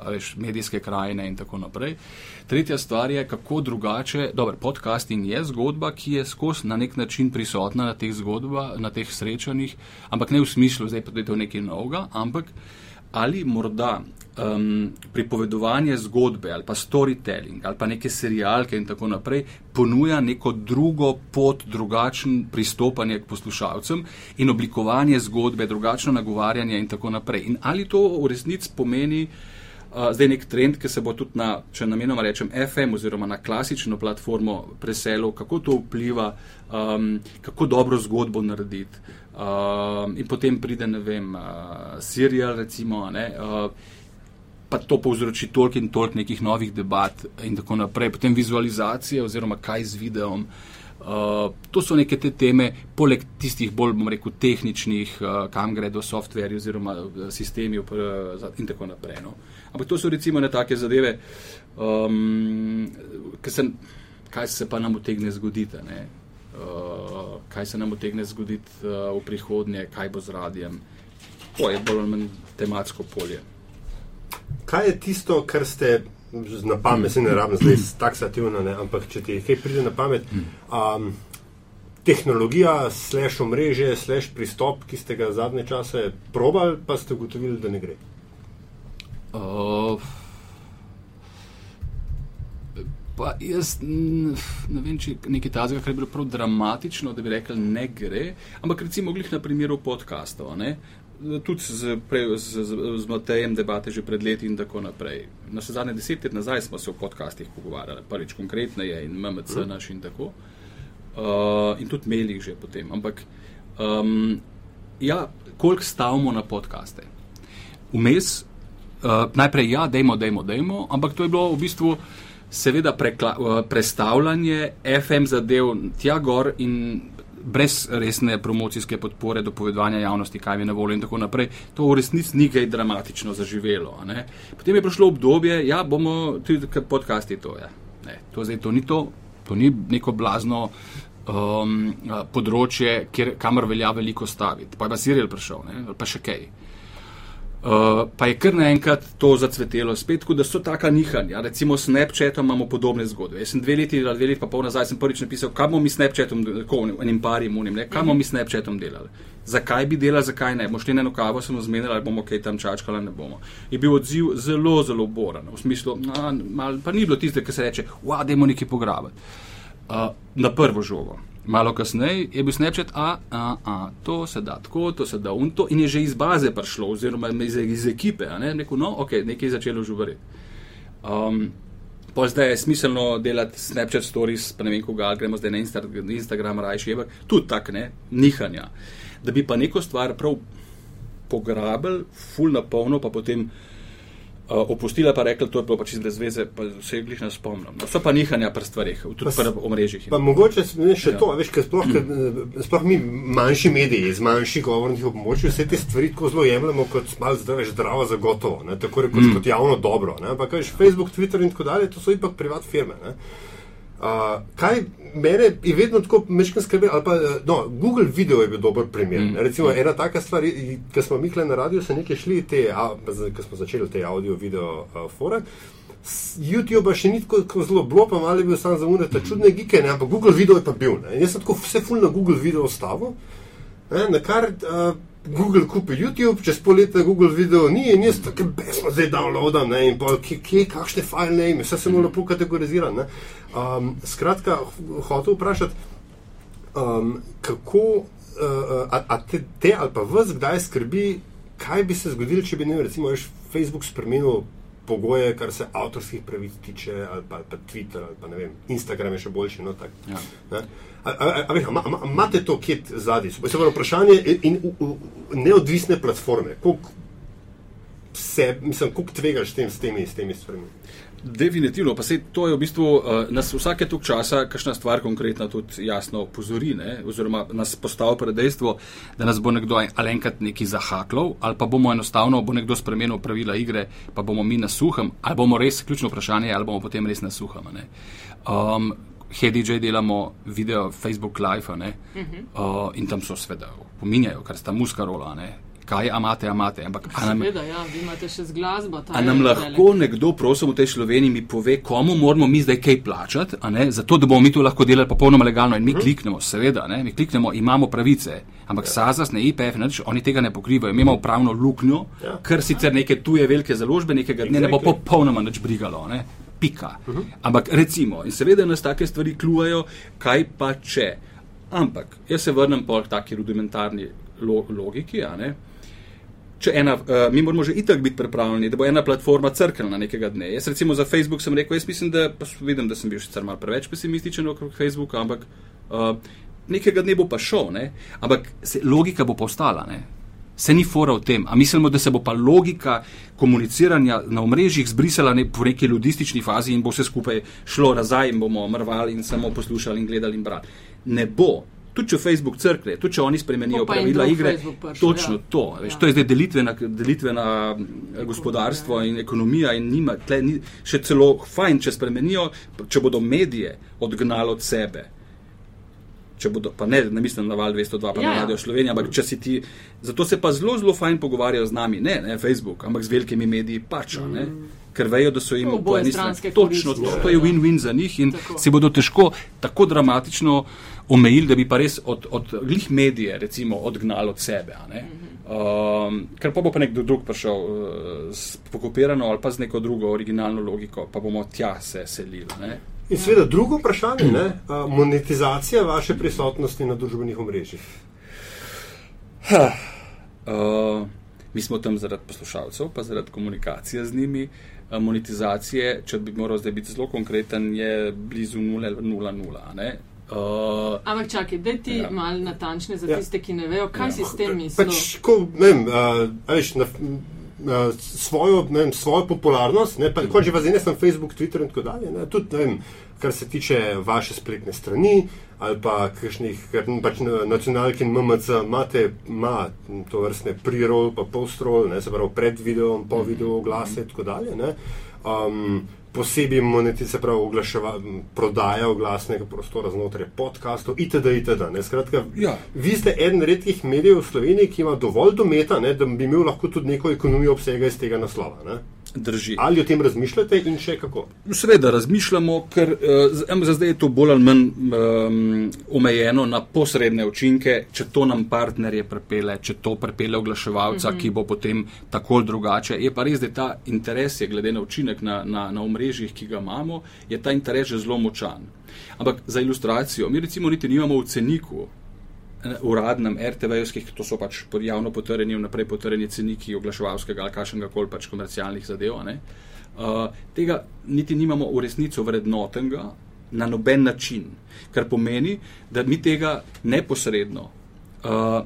[SPEAKER 3] a veš, medijske krajine in tako naprej. Tretja stvar je, kako drugače, dober, podcasting je zgodba, ki je skozi na nek način prisotna na teh zgodbah, na teh srečanjih, ampak ne v smislu, zdaj pa je to nekaj novega, ampak ali morda um, pripovedovanje zgodbe ali pa storytelling ali pa neke serijalke in tako naprej ponuja neko drugo pot, drugačen pristopanje k poslušalcem in oblikovanje zgodbe, drugačno nagovarjanje in tako naprej. In ali to v resnici pomeni. Uh, zdaj nek trend, ki se bo tudi na, če namenoma rečem, FM oziroma na klasično platformo preselil, kako to vpliva, um, kako dobro zgodbo narediti. Um, in potem pride, ne vem, uh, serial, recimo, ne, uh, pa to povzroči toliko in toliko nekih novih debat in tako naprej. Potem vizualizacije oziroma kaj z videom. Uh, to so neke te teme, poleg tistih bolj, bom rekel, tehničnih, uh, kam gredo softverji oziroma uh, sistemi uh, in tako naprej. No. Ampak to so recimo ne take zadeve, um, se, kaj se pa nam utegne zgoditi. Uh, kaj se nam utegne zgoditi uh, v prihodnje, kaj bo z radijem. To je bolj ali manj tematsko polje
[SPEAKER 2] kaj je tisto, kar ste na pamet, se ne rabim zdaj taksativno, ne, ampak če ti kaj pride na pamet. Um, tehnologija, slash omrežje, slash pristop, ki ste ga zadnje čase probali, pa ste ugotovili, da ne gre. Uh,
[SPEAKER 3] pa jaz ne vem, če je nekaj tazga, kar je bilo prav dramatično, da bi rekel, ne gre. Ampak recimo, glih na primeru podkastov tudi z, z, z, z Matejem debate že pred leti in tako naprej. Na vse zadnje deset let nazaj smo se v podcastih pogovarjali, prvič konkretneje in MMC mm. naš in tako. Uh, in tudi mailih že potem. Ampak, um, ja, koliko stavimo na podcaste? Vmes, uh, najprej ja, dajmo, dajmo, dajmo, ampak to je bilo v bistvu seveda prekla, uh, prestavljanje FM zadev tja gor in brez resne promocijske podpore, dopovedovanja javnosti, kaj je na voljo in tako naprej, to v resnici ni kaj dramatično zaživelo. Potem je prišlo obdobje, ja, bomo tudi podcasti to. Ja. Ne, to, zdaj, to, ni to, to ni neko blazno um, področje, kjer, kamor velja veliko staviti. Pa je pa Siril prišel, ne, pa še kaj. Uh, pa je kar naenkrat to zacvetelo spet, da so taka nihanja. Recimo s Snapchatom imamo podobne zgodbe. Jaz sem dve leti ali dve leti pa pol nazaj prvič napisal, kaj bomo mi s Snapchatom, enim parim unim, kaj bomo mi s Snapchatom delali. Zakaj bi delali, zakaj ne? Mošli eno kavo smo zmenili, ali bomo kaj tam čakali, ne bomo. Je bil odziv zelo, zelo boran. V smislu, a, mal, pa ni bilo tiste, ki se reče, wow, dajmo nekaj pograbiti. Uh, na prvo žogo. Malo kasneje je bil Snapchat, a, a, a, to se da tako, to se da unto, in je že iz baze prišlo, oziroma iz, iz ekipe. Ne? Rekel, no, ok, nekaj je začelo žuvariti. Um, pa zdaj je smiselno delati Snapchat stories, pa ne vem, koga, gremo zdaj na Instagram, Instagram rajši, ampak tudi tak, ne, nihanja. Da bi pa neko stvar prav pograbili, full na polno, pa potem. Uh, opustila pa rekla, to je bilo pač brez veze, pa se jih ne spomnim. No, so pa nihanja pri stvarih, tudi pri omrežjih.
[SPEAKER 2] Pa mogoče ne, še ja. to, veš, ker sploh, mm. sploh mi manjši mediji, z manjših govornih območij, vse te stvari tako zelo jemljemo kot malo zdravo, zdravo za gotovo, ne, tako rekoč mm. kot javno dobro. Ne, pa kaj, Facebook, Twitter in tako dalje, to so ipak privat firme. Ne. Uh, kaj mene je vedno tako meško skrbelo, ali pa no, Google Video je bil dober primer. Mm. Recimo, ena taka stvar, ki smo mi na radiju se nekaj šli, ki smo začeli te audio, video uh, fore. YouTube še ni tako zelo bilo, pa malo je bil sam za unaj, ta čudne gike, ne, ampak Google Video je pa bil. Ne. Jaz sem tako vse full na Google Video ostavil, na kar. Uh, Google kupi YouTube, čez pol leta Google video ni in jaz tako besno zdaj downloadam ne, in pa kje, kje kakšne file name, vse se mu lepo kategorizira. Um, skratka, hotel vprašati, um, kako, uh, a, a te, te ali pa vas kdaj skrbi, kaj bi se zgodilo, če bi ne, recimo, veš, Facebook spremenil pogoje, kar se avtorskih pravic tiče, ali pa, ali pa Twitter, ali pa ne vem, Instagram je še boljši. No, tak, ja. Imate to kje zadnji? Se pravi, vprašanje in u, u, neodvisne platforme. Koliko tvegaš s, tem, s temi, temi stvarmi?
[SPEAKER 3] Definitivno, pa se to je v bistvu uh, nas vsake tok časa, kakšna stvar konkretna tudi jasno opozori, ne? oziroma nas postavi pred dejstvo, da nas bo nekdo ali enkrat neki zahaklal, ali pa bomo enostavno, bo nekdo spremenil pravila igre, pa bomo mi na suhem, ali bomo res, ključno vprašanje, ali bomo potem res na suhem. Um, HDJ delamo video, Facebook Live, uh -huh. uh, in tam so sveda, pominjajo, kar sta muska rola, ne? kaj imate, imate. Ampak, nam,
[SPEAKER 1] Seveda, ja, vi imate še z glasbo.
[SPEAKER 3] a nam
[SPEAKER 1] velik.
[SPEAKER 3] lahko nekdo, prosim, v tej Sloveniji mi pove, komu moramo mi zdaj kaj plačati, ne, zato da bomo mi to lahko delali popolnoma legalno in mi kliknemo, seveda, ne, mi kliknemo, imamo pravice. Ampak SAZAS, ne IPF, nič, oni tega ne pokrivajo. Mi imamo pravno luknjo,
[SPEAKER 2] Ja.
[SPEAKER 3] ker sicer neke tuje velike založbe nekega dne ne bo popolnoma nič brigalo. Ne? Pika. Ampak recimo, in seveda nas take stvari klujajo, kaj pa če. Ampak jaz se vrnem po taki rudimentarni lo logiki. Če ena, uh, mi moramo že itak biti pripravljeni, da bo ena platforma crknila nekega dne. Jaz recimo za Facebook sem rekel, jaz mislim, da vidim, da sem bil sicer malo preveč pesimističen okrog Facebooka, ampak uh, nekega dne bo pa šel, ne? ampak se, logika bo pa ostala. Ne? Se ni fora v tem, a mislimo, da se bo pa logika komuniciranja na omrežjih zbrisala ne, po neki ludistični fazi in bo vse skupaj šlo nazaj in bomo mrvali in samo poslušali in gledali in brali. Ne bo. Tudi če Facebook crkne, tudi če oni spremenijo
[SPEAKER 1] pa
[SPEAKER 3] pravila igre,
[SPEAKER 1] prišel,
[SPEAKER 3] točno
[SPEAKER 1] ja.
[SPEAKER 3] to. Veš,
[SPEAKER 1] Ja.
[SPEAKER 3] To je zdaj delitvena, delitvena eh, gospodarstvo in ekonomija in nima, tle, ni, še celo fajn, če spremenijo, če bodo medije odgnali od sebe. Če bodo, pa ne, ne mislim na val 202, pa
[SPEAKER 1] Ja,
[SPEAKER 3] na
[SPEAKER 1] ja.
[SPEAKER 3] Radio Slovenija, ampak če si ti, zato se pa zelo, zelo fajn pogovarjajo z nami, ne, ne Facebook, ampak z velikimi mediji pač, a ne. Ker vejo, da so jim
[SPEAKER 1] To
[SPEAKER 3] po eni strani točno to,
[SPEAKER 1] ja.
[SPEAKER 3] to je win-win za njih in
[SPEAKER 1] Tako.
[SPEAKER 3] si bodo težko tako dramatično omejili, da bi pa res od, od glih medije recimo odgnali od sebe. ne. Um, ker pa bo pa nekdo drug prišel uh, s pokopirano ali pa z neko drugo originalno logiko, pa bomo tja se selili. Ne.
[SPEAKER 2] In seveda drugo vprašanje, ne, monetizacija vaše prisotnosti na družbenih omrežjih.
[SPEAKER 3] Uh, mi smo tam zaradi poslušalcev, pa zaradi komunikacije z njimi. Uh, monetizacije, če bi moral zdaj biti zelo konkreten, je blizu 0,00. Uh,
[SPEAKER 1] Ampak čakaj, da ti
[SPEAKER 3] Ja.
[SPEAKER 1] ja. malo natančne za
[SPEAKER 2] Ja.
[SPEAKER 1] ja. tiste, ki ne vejo, kaj
[SPEAKER 3] Ja.
[SPEAKER 1] ja. si s tem mislil.
[SPEAKER 2] Pač, ko, ne vem, a, a veš, na, a, svojo, ne vem, svojo popularnost, ne, pa, kot že vazine sem Facebook, Twitter in tako dalje, ne, tudi, ne vem, kar se tiče vaše spletne strani ali pa kakšnih, pač na- nacionalki in MMC imate, ima to vrstne pre-roll pa post-roll, ne, se pravi pred videom, po videu oglase in tako dalje, ne. Um, posebej monetizacija, se pravi oglaševa, prodaja oglasnega prostora znotraj podkastov itd. itd. ne. Skratka,
[SPEAKER 3] Ja.
[SPEAKER 2] Vi ste eden redkih medijev v Sloveniji, ki ima dovolj dometa, ne, da bi imel lahko tudi neko ekonomijo obsega iz tega naslova. Ne.
[SPEAKER 3] Drži.
[SPEAKER 2] Ali o tem razmišljate in še kako?
[SPEAKER 3] Seveda razmišljamo, ker uh, za zdaj je to bolj ali manj um, omejeno na posredne učinke, če to nam partnerje prepele, če to prepele oglaševalca, mm -hmm. ki bo potem tako ali drugače. Je pa res, da ta interes, je, glede na učinek na, na, na omrežjih, ki ga imamo, je ta interes že zelo močan. Ampak za ilustracijo, mi recimo niti nimamo v ceniku. Uradnem RTV-jevskih, to so pač pod javno potrjeni, vnaprej potrjeni ceniki oglaševalskega ali kašnega koli pač komercialnih zadev. Uh, tega niti nimamo v resnici vrednotenega na noben način, kar pomeni, da mi tega neposredno uh,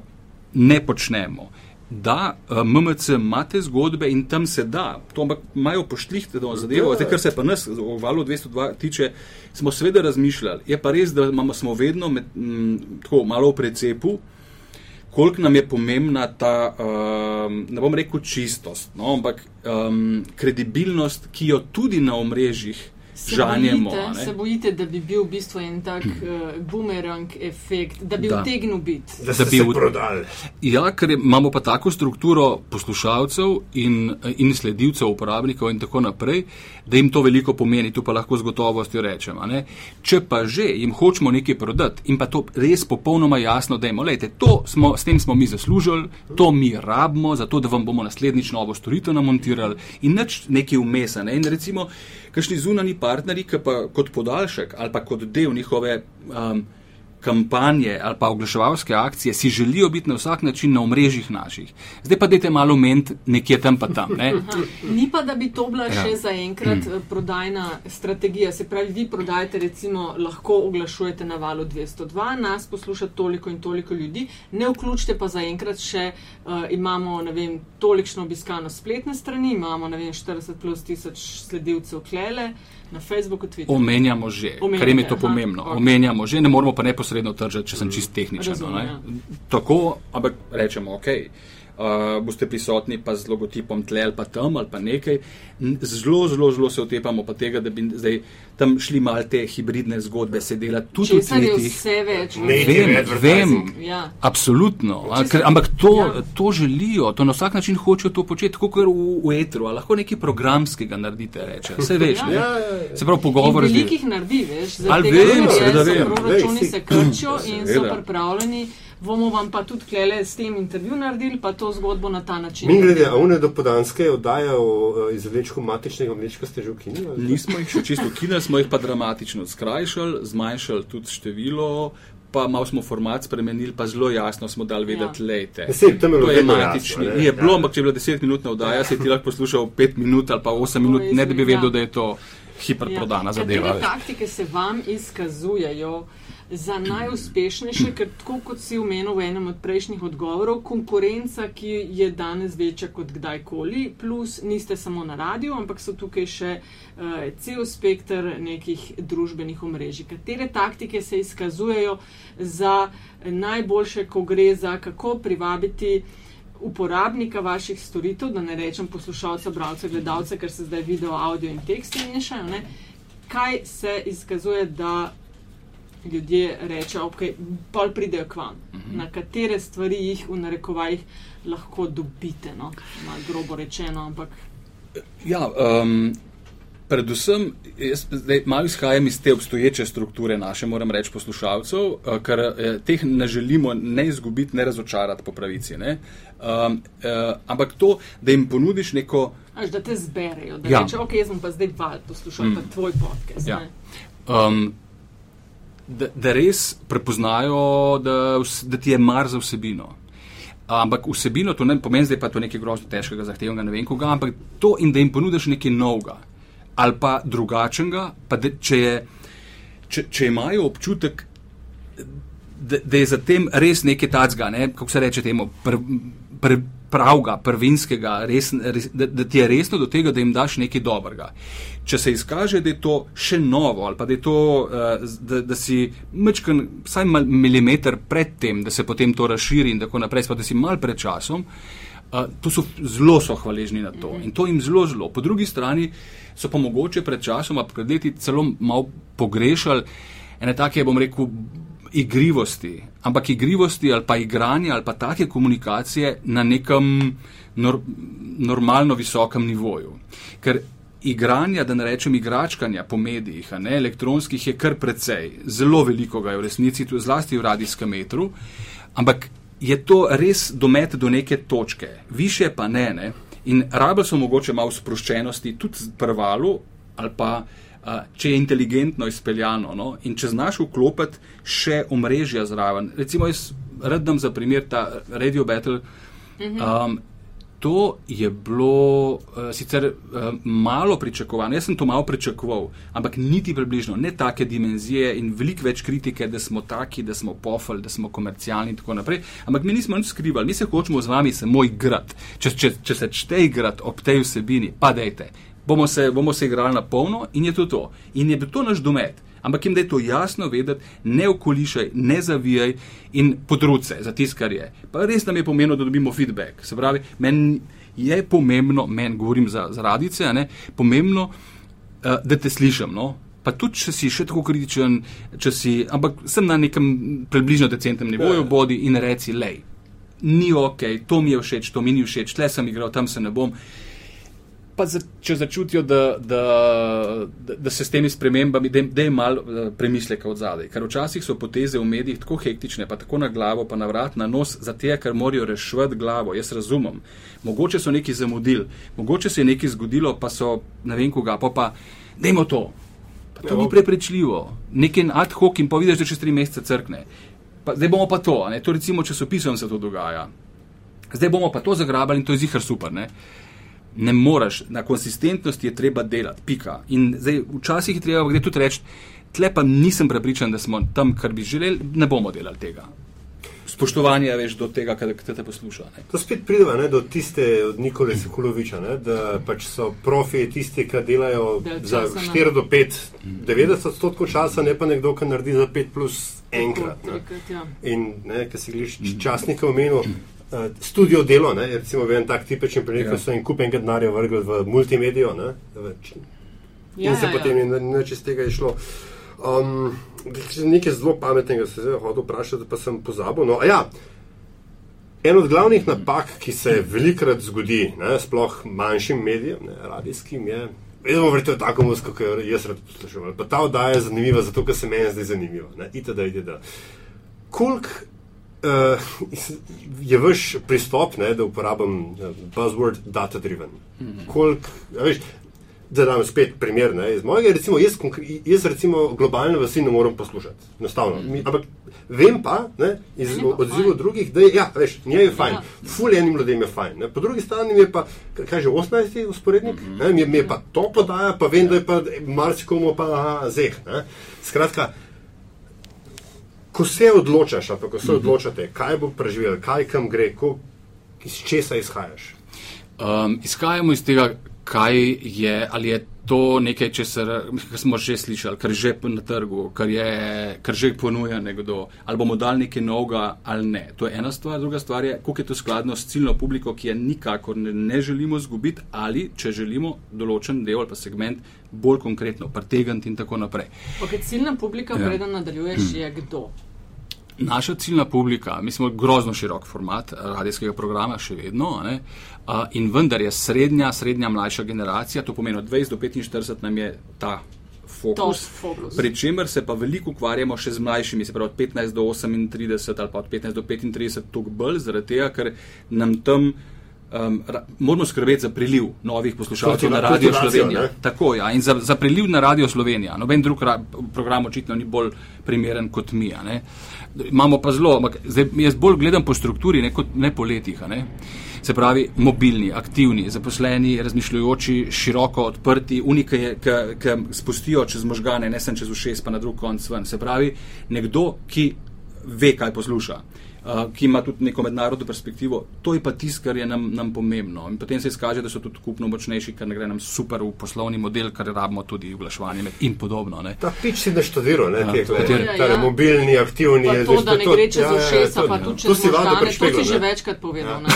[SPEAKER 3] ne počnemo. Da, uh, MMC ima te zgodbe in tam se da, to ampak imajo pošlihte do zadevo, zdaj, kar se pa nas v valu 202 tiče, smo seveda razmišljali. Je pa res, da imamo, smo vedno med, m, tako malo v precepu, koliko nam je pomembna ta, um, ne bom rekel čistost, no, ampak um, kredibilnost, ki jo tudi na omrežjih
[SPEAKER 1] Se
[SPEAKER 3] žanjemo.
[SPEAKER 1] bojite,
[SPEAKER 3] a ne.
[SPEAKER 1] se bojite, da bi bil v bistvu en tak uh, bumerang efekt, da bi
[SPEAKER 3] Da.
[SPEAKER 1] utegnil biti.
[SPEAKER 2] Da
[SPEAKER 3] Da bi
[SPEAKER 2] se
[SPEAKER 3] v-
[SPEAKER 2] prodali.
[SPEAKER 3] Ja, ker imamo pa tako strukturo poslušalcev in, in sledilcev, uporabnikov in tako naprej, da jim to veliko pomeni, tu pa lahko z gotovostjo rečem. a ne. Če pa že jim hočemo nekaj prodati in pa to res popolnoma jasno dajmo, lejte, to smo, s tem smo mi zaslužili, to mi rabimo, zato da vam bomo naslednjič novo storitev namontirali in nič nekaj vmesa. Ne. In recimo, kakšni zunani partnerji, ki pa kot podaljšek ali pa kot del njihove. Um, kampanje ali pa oglaševalske akcije si želijo biti na vsak način na omrežjih naših. Zdaj pa dajte malo ment nekje tam pa tam. Ne?
[SPEAKER 1] Ni pa, da bi to bila
[SPEAKER 3] Ja.
[SPEAKER 1] še zaenkrat mm. prodajna strategija. Se pravi, vi prodajate, recimo, lahko oglašujete na valu 202, nas posluša toliko in toliko ljudi, ne vključite pa zaenkrat še, uh, imamo, ne vem, tolikšno obiskano spletne strani, imamo, ne vem, 40 plus tisoč sledilcev klele na Facebooku, Twitterju.
[SPEAKER 3] Omenjamo že,
[SPEAKER 1] Omenjate,
[SPEAKER 3] ker jim je to
[SPEAKER 1] aha,
[SPEAKER 3] pomembno.
[SPEAKER 1] okej.
[SPEAKER 3] Omenjamo že, ne moramo pa neposredno tržati, če sem čist tehničen. no,
[SPEAKER 1] Razumem,
[SPEAKER 3] ne.
[SPEAKER 1] ja.
[SPEAKER 3] Tako, ampak rečemo, ok. Uh, boste prisotni pa z logotipom tle ali pa tam ali pa nekaj. Zelo, zelo, zelo se otepamo pa tega, da bi zdaj tam šli mal te hibridne zgodbe, se dela tudi v
[SPEAKER 1] Česar je
[SPEAKER 3] tvitih.
[SPEAKER 1] vse več.
[SPEAKER 3] Vem, vem,
[SPEAKER 1] Ja.
[SPEAKER 3] absolutno. Ker, ampak to,
[SPEAKER 1] ja.
[SPEAKER 3] ja. to želijo, to na vsak način hočejo to početi, tako kot v, v etru, a lahko nekaj programskega naredite, reče. Vse veš, ne?
[SPEAKER 2] Ja, ja, ja.
[SPEAKER 3] Se pravi, pogovor z
[SPEAKER 1] velikih naredi, veš, zaradi
[SPEAKER 3] Ali
[SPEAKER 1] tega,
[SPEAKER 3] vem,
[SPEAKER 1] ker
[SPEAKER 2] Lej,
[SPEAKER 1] se krčijo in so
[SPEAKER 3] Seveda.
[SPEAKER 1] Bomo vam pa tudi klele s tem intervju naredili, pa to zgodbo na ta način.
[SPEAKER 2] Mi grede, a une dopodanske oddaje o izvlečku matičnega mlečka ste že ukinili?
[SPEAKER 3] Nismo jih še čisto ukinili, smo jih pa dramatično skrajšali, zmanjšali tudi število, pa malo smo format spremenili, pa zelo jasno smo dali vedeti,
[SPEAKER 1] Ja.
[SPEAKER 3] ja. lejte.
[SPEAKER 2] Ja, saj, tam je bilo
[SPEAKER 3] To je. Je bilo,
[SPEAKER 2] Ja.
[SPEAKER 3] ampak če je bila 10 minutna oddaja, si ti lahko poslušal 5 minut ali pa 8 minut, ne da bi vedel,
[SPEAKER 1] Ja.
[SPEAKER 3] da je to hiperprodana zadeva.
[SPEAKER 1] Katere
[SPEAKER 3] veš.
[SPEAKER 1] taktike se vam izkazujejo za najuspešnejše, ker tako kot si omenil v enem od prejšnjih odgovorov, konkurenca, ki je danes večja kot kdajkoli, plus niste samo na radiju, ampak so tukaj še uh, cel spektr nekih družbenih omrežij. Katere taktike se izkazujejo za najboljše, ko gre za kako privabiti uporabnika vaših storitev, da ne rečem poslušalca, bralca, gledalca, ker se zdaj video, audio in teksti mešajo. Ne? Kaj se izkazuje, da ljudje rečejo, ok, pol pridejo k vam, uh -huh. na katere stvari jih v narekovajih lahko dobite, no? malo grobo rečeno, ampak
[SPEAKER 3] Ja, um, predvsem, jaz zdaj malo izhajam iz te obstoječe strukture naše, moram reči, poslušalcev, uh, ker eh, teh ne želimo ne izgubiti, ne razočarati po pravici. Ne? Um, uh, ampak to, da jim ponudiš neko.
[SPEAKER 1] až da te zberejo, da
[SPEAKER 3] Ja.
[SPEAKER 1] rečejo, ok, jaz bom pa zdaj val poslušal mm. pa tvoj podcast.
[SPEAKER 3] Ja.
[SPEAKER 1] ne.
[SPEAKER 3] Um, da, da res prepoznajo, da, da ti je mar za vsebino. Ampak vsebino to ne pomeni, da je pa to nekaj grozno težkega, zahtevnega, ne vem koga, ampak to in da jim ponudiš nekaj novega ali pa drugačnega, pa da, če, je, če, če imajo občutek, da, da je za tem res nekaj tacga, ne, kako se reče temu, pr, pr, pravga, prvinskega, res, res, da, da ti je resno do tega, da jim daš nekaj dobrega. Če se izkaže, da je to še novo ali pa da to, uh, da, da si mečkan, vsaj mal, milimeter pred tem, da se potem to razširi in tako naprej, pa da si mal pred časom, uh, to so zelo so hvaležni na to in to jim zelo, zelo. Po drugi strani so pa mogoče pred časom, pa pred leti celo malo pogrešali ene take, bom rekel, igrivosti, ampak igrivosti ali pa igranja ali pa take komunikacije na nekem nor, normalno visokem nivoju. Ker igranja, da ne rečem igračkanja po medijih, ne elektronskih, je kar precej. Zelo veliko ga je v resnici, tudi zlasti v radijskem metru, ampak je to res domet do neke točke, više pa ne. ne? In rabel so mogoče malo sproščenosti tudi prvalu ali pa a, če je inteligentno izpeljano no? in če znaš vklopiti še omrežja zraven. Recimo, jaz rad dam za primer ta Radio Battle. Um, to je bilo uh, sicer uh, malo pričakovano, jaz sem to malo pričakoval, ampak niti približno ne take dimenzije in veliko več kritike, da smo taki, da smo pofali, da smo komercialni in tako naprej. Ampak mi nismo nič skrivali, mi se hočemo z vami samo igrati. Če, če, če se čte igrati ob tej vsebini, pa dejte. Bomo se, bomo se igrali na polno in je to to. In je to naš domet. Ampak jim da je to jasno vedeti, ne okolišaj, ne zavijaj in podruce za tisto, kar je. Pa res nam je pomembno, da dobimo feedback. Se pravi, meni je pomembno, meni govorim za, za radice, ne, pomembno, uh, da te slišim. No? Pa tudi, če si še tako kritičen, če si, ampak sem na nekem približno decentnem nivoju, bodi in reci, lej, ni ok, to mi je všeč, to mi ni všeč, tle sem igral, tam se ne bom pa za, če začutijo, da, da, da, da se s temi spremembami, da, da je malo uh, premisleka od zadaj. Ker včasih so poteze v medijih tako hektične, pa tako na glavo, pa na vrat, na nos, za te, ker morajo rešiti glavo. Jaz razumem. Mogoče so neki zamudili, mogoče se je nekaj zgodilo, pa so ne vem koga, pa pa dajmo to. Pa to
[SPEAKER 2] Ja.
[SPEAKER 3] ni preprečljivo. Nekaj ad hoc in pa vidiš, da čez tri mesece crkne. Pa, zdaj bomo pa to, ne? to recimo časopisom se to dogaja. Zdaj bomo pa to zagrabali in to je zihar super. Ne? Ne moreš, na konsistentnosti je treba delati, pika. In zdaj včasih je treba, gre tudi reči, tle pa nisem prepričan, da smo tam, kar bi želeli, ne bomo delali tega. Spoštovanje, veš, do tega, kar te, posluša. Ne.
[SPEAKER 2] To spet prideva ne, do tiste od Nikole Sekuloviča, ne, da pač so profi tisti, ki delajo
[SPEAKER 1] Del
[SPEAKER 2] za
[SPEAKER 1] časa, ne.
[SPEAKER 2] 4 do 5, 90 odstotkov časa, ne pa nekdo, ki naredi za 5 plus enkrat. Ne.
[SPEAKER 1] Ja.
[SPEAKER 2] In ki si gliš časnika omenil, uh, studio delo, ne, recimo en tak tipičen primer,
[SPEAKER 3] Ja.
[SPEAKER 2] ko so en kup enega denarja vrgli v multimedijo. Ne, v,
[SPEAKER 1] Ja,
[SPEAKER 2] in se
[SPEAKER 1] ja,
[SPEAKER 2] potem
[SPEAKER 1] ja.
[SPEAKER 2] je neč iz tega išlo. Um, nekaj zelo pametnega se je hodil vprašati, pa sem pozabil. No, a ja, en od glavnih napak, ki se velikrat zgodi, ne, sploh manjšim medijem, ne, radijskim, je. Jaz bom vrtel tako muziko, ki jo jaz rad poslušam. Pa ta oddaja je zanimiva, zato ker se meni zdaj zanimiva. ne, Itd. itd. Kolik uh, je vaš pristop, ne, da uporabim buzzword data driven? Kolik, a veš, da dam spet primer ne, iz mojega, recimo jaz, jaz recimo globalne vasi ne morem poslušati, enostavno. Mi, ampak vem pa ne, iz odzivov drugih, da je, ja, veš, njej je fajn,
[SPEAKER 1] Ja.
[SPEAKER 2] ful enim ljudem je fajn. Ne. Po drugi strani mi je pa, kaj že 18. usporednik, ne, mi, je- mi je pa to podaja, pa vem, da je pa marsikomu pa aha, zeh. Ne. Skratka, ko se odločaš, ali pa ko se odločate, kaj bo preživel, kaj kam gre, ko, iz česa izhajaš.
[SPEAKER 3] Um, izhajamo iz tega, kaj je, ali je to nekaj, česar kar smo že slišali, kar je že na trgu, kar, je, kar že ponuja nekdo, ali bomo dali nekaj novega ali ne. To je ena stvar, druga stvar je, koliko je to skladno s ciljno publiko, ki je nikakor ne, ne želimo izgubiti, ali če želimo določen del ali pa segment bolj konkretno pretegniti in tako naprej.
[SPEAKER 1] Okay, ciljna publika,
[SPEAKER 3] Ja.
[SPEAKER 1] ja. preden nadaljuješ, je kdo?
[SPEAKER 3] Naša ciljna publika, mi smo grozno širok format radijskega programa, še vedno, a ne, a, in vendar je srednja, srednja mlajša generacija, to pomeni od 20 do 45 nam je ta fokus.
[SPEAKER 1] Fokus.
[SPEAKER 3] Pri čemer se pa veliko ukvarjamo še z mlajšimi, se pravi od 15 do 38 ali pa od 15 do 35, toliko bolj, zaradi tega, ker nam tam. Um, ra, moramo skrbeti za priliv novih poslušalcev na Radio Slovenija.
[SPEAKER 2] ne?
[SPEAKER 3] Tako, ja, in za, za priliv na Radio Slovenija. Noben drug ra, program očitno ni bolj primeren kot mi. a ne. Imamo pa zelo, ampak zdaj jaz bolj gledam po strukturi, ne, kot, ne po letih. Ne. Se pravi, mobilni, aktivni, zaposleni, razmišljujoči, široko odprti, unike, ki spustijo čez možgane, ne samo čez ušes, pa na drug konc ven. Se pravi, nekdo, ki ve, kaj posluša. Uh, ki ima tudi neko mednarodno perspektivo, to je pa tisto, kar je nam, nam pomembno. In potem se izkaže, da so tudi kupno močnejši, ker ne gre nam super v poslovni model, kar rabimo tudi oglaševanje med- in podobno. Ne.
[SPEAKER 2] Ta pič si naštudiral, ne,
[SPEAKER 3] Ja,
[SPEAKER 2] te,
[SPEAKER 3] kateri?
[SPEAKER 2] ja, ja. mobilni, aktivni.
[SPEAKER 1] Pa to, da ne
[SPEAKER 2] to-
[SPEAKER 1] gre čez
[SPEAKER 2] ja, ja,
[SPEAKER 1] ušesa,
[SPEAKER 2] to-
[SPEAKER 1] pa
[SPEAKER 2] ja.
[SPEAKER 1] tudi čez možgane, to si že
[SPEAKER 2] ne.
[SPEAKER 1] večkrat povedal.
[SPEAKER 2] Ja.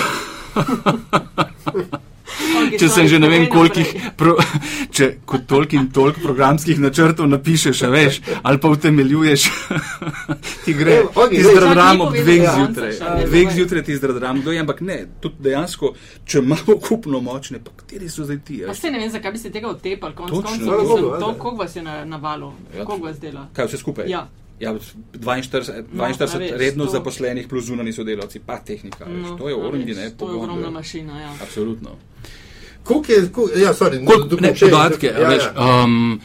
[SPEAKER 1] Okay,
[SPEAKER 3] Če sem že ne vem, kolikih, pro, če kot toliko in toliko programskih načrtov napišeš, a veš, ali pa utemeljuješ, ti gre,
[SPEAKER 2] okej,
[SPEAKER 3] ti zdradram ob dveh
[SPEAKER 1] do
[SPEAKER 3] zjutraj. Dveh zjutraj ti zdradram, kdo je, ampak ne, tudi dejansko, če imamo kupno močne, pa kateri so zdaj ti? veš?
[SPEAKER 1] se ne vem, zakaj bi se tega otepali, konc koncev. Koliko vas je na, na valu,
[SPEAKER 3] Ja.
[SPEAKER 1] koliko vas dela?
[SPEAKER 3] Kaj vse skupaj?
[SPEAKER 1] Ja.
[SPEAKER 3] Ja, 42,
[SPEAKER 1] No,
[SPEAKER 3] 42
[SPEAKER 1] a veš,
[SPEAKER 3] redno
[SPEAKER 1] to-
[SPEAKER 3] zaposlenih plus zunani sodelavci, pa tehnika. veš,
[SPEAKER 1] No,
[SPEAKER 3] to je
[SPEAKER 1] veš,
[SPEAKER 3] ne?
[SPEAKER 1] To je ogromna mašina, ja.
[SPEAKER 3] Absolutno.
[SPEAKER 2] Koliko je, koliko, ja, sorry,
[SPEAKER 3] Koliko, ne, podatke,
[SPEAKER 2] ja,
[SPEAKER 3] ja, veš,
[SPEAKER 2] ja.
[SPEAKER 3] um,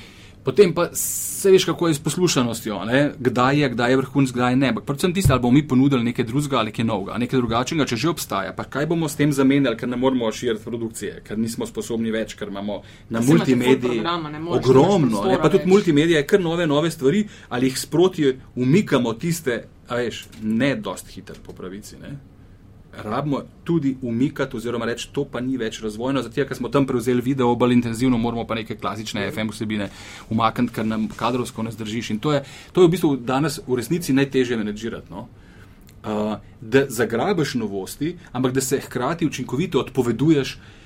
[SPEAKER 3] potem pa se veš, kako je s poslušanostjo, ne? kdaj je, kdaj je vrhunc, kdaj ne. Ampak predvsem tisto, ali bomo mi ponudili nekaj drugega ali nekaj novega, nekaj drugačnega, če že obstaja. Pa kaj bomo s tem zamenjali, ker ne moremo širiti produkcije, ker nismo sposobni več, ker imamo na multimediji ogromno, ne? pa tudi
[SPEAKER 1] več.
[SPEAKER 3] multimedija je kar nove, nove stvari, ali jih sproti umikamo tiste, a veš, ne dost hiter po pravici. Ne? Rabimo tudi umikati, oziroma reči, to pa ni več razvojno, zato ker smo tam prevzeli video bolj intenzivno, moramo pa neke klasične FM vsebine umakniti, ker nam kadrovsko ne zdržiš. In to je, to je v bistvu danes v resnici najtežje menedžirati. No? Uh, da zagrabiš novosti, ampak da se hkrati učinkovito odpoveduješ starostim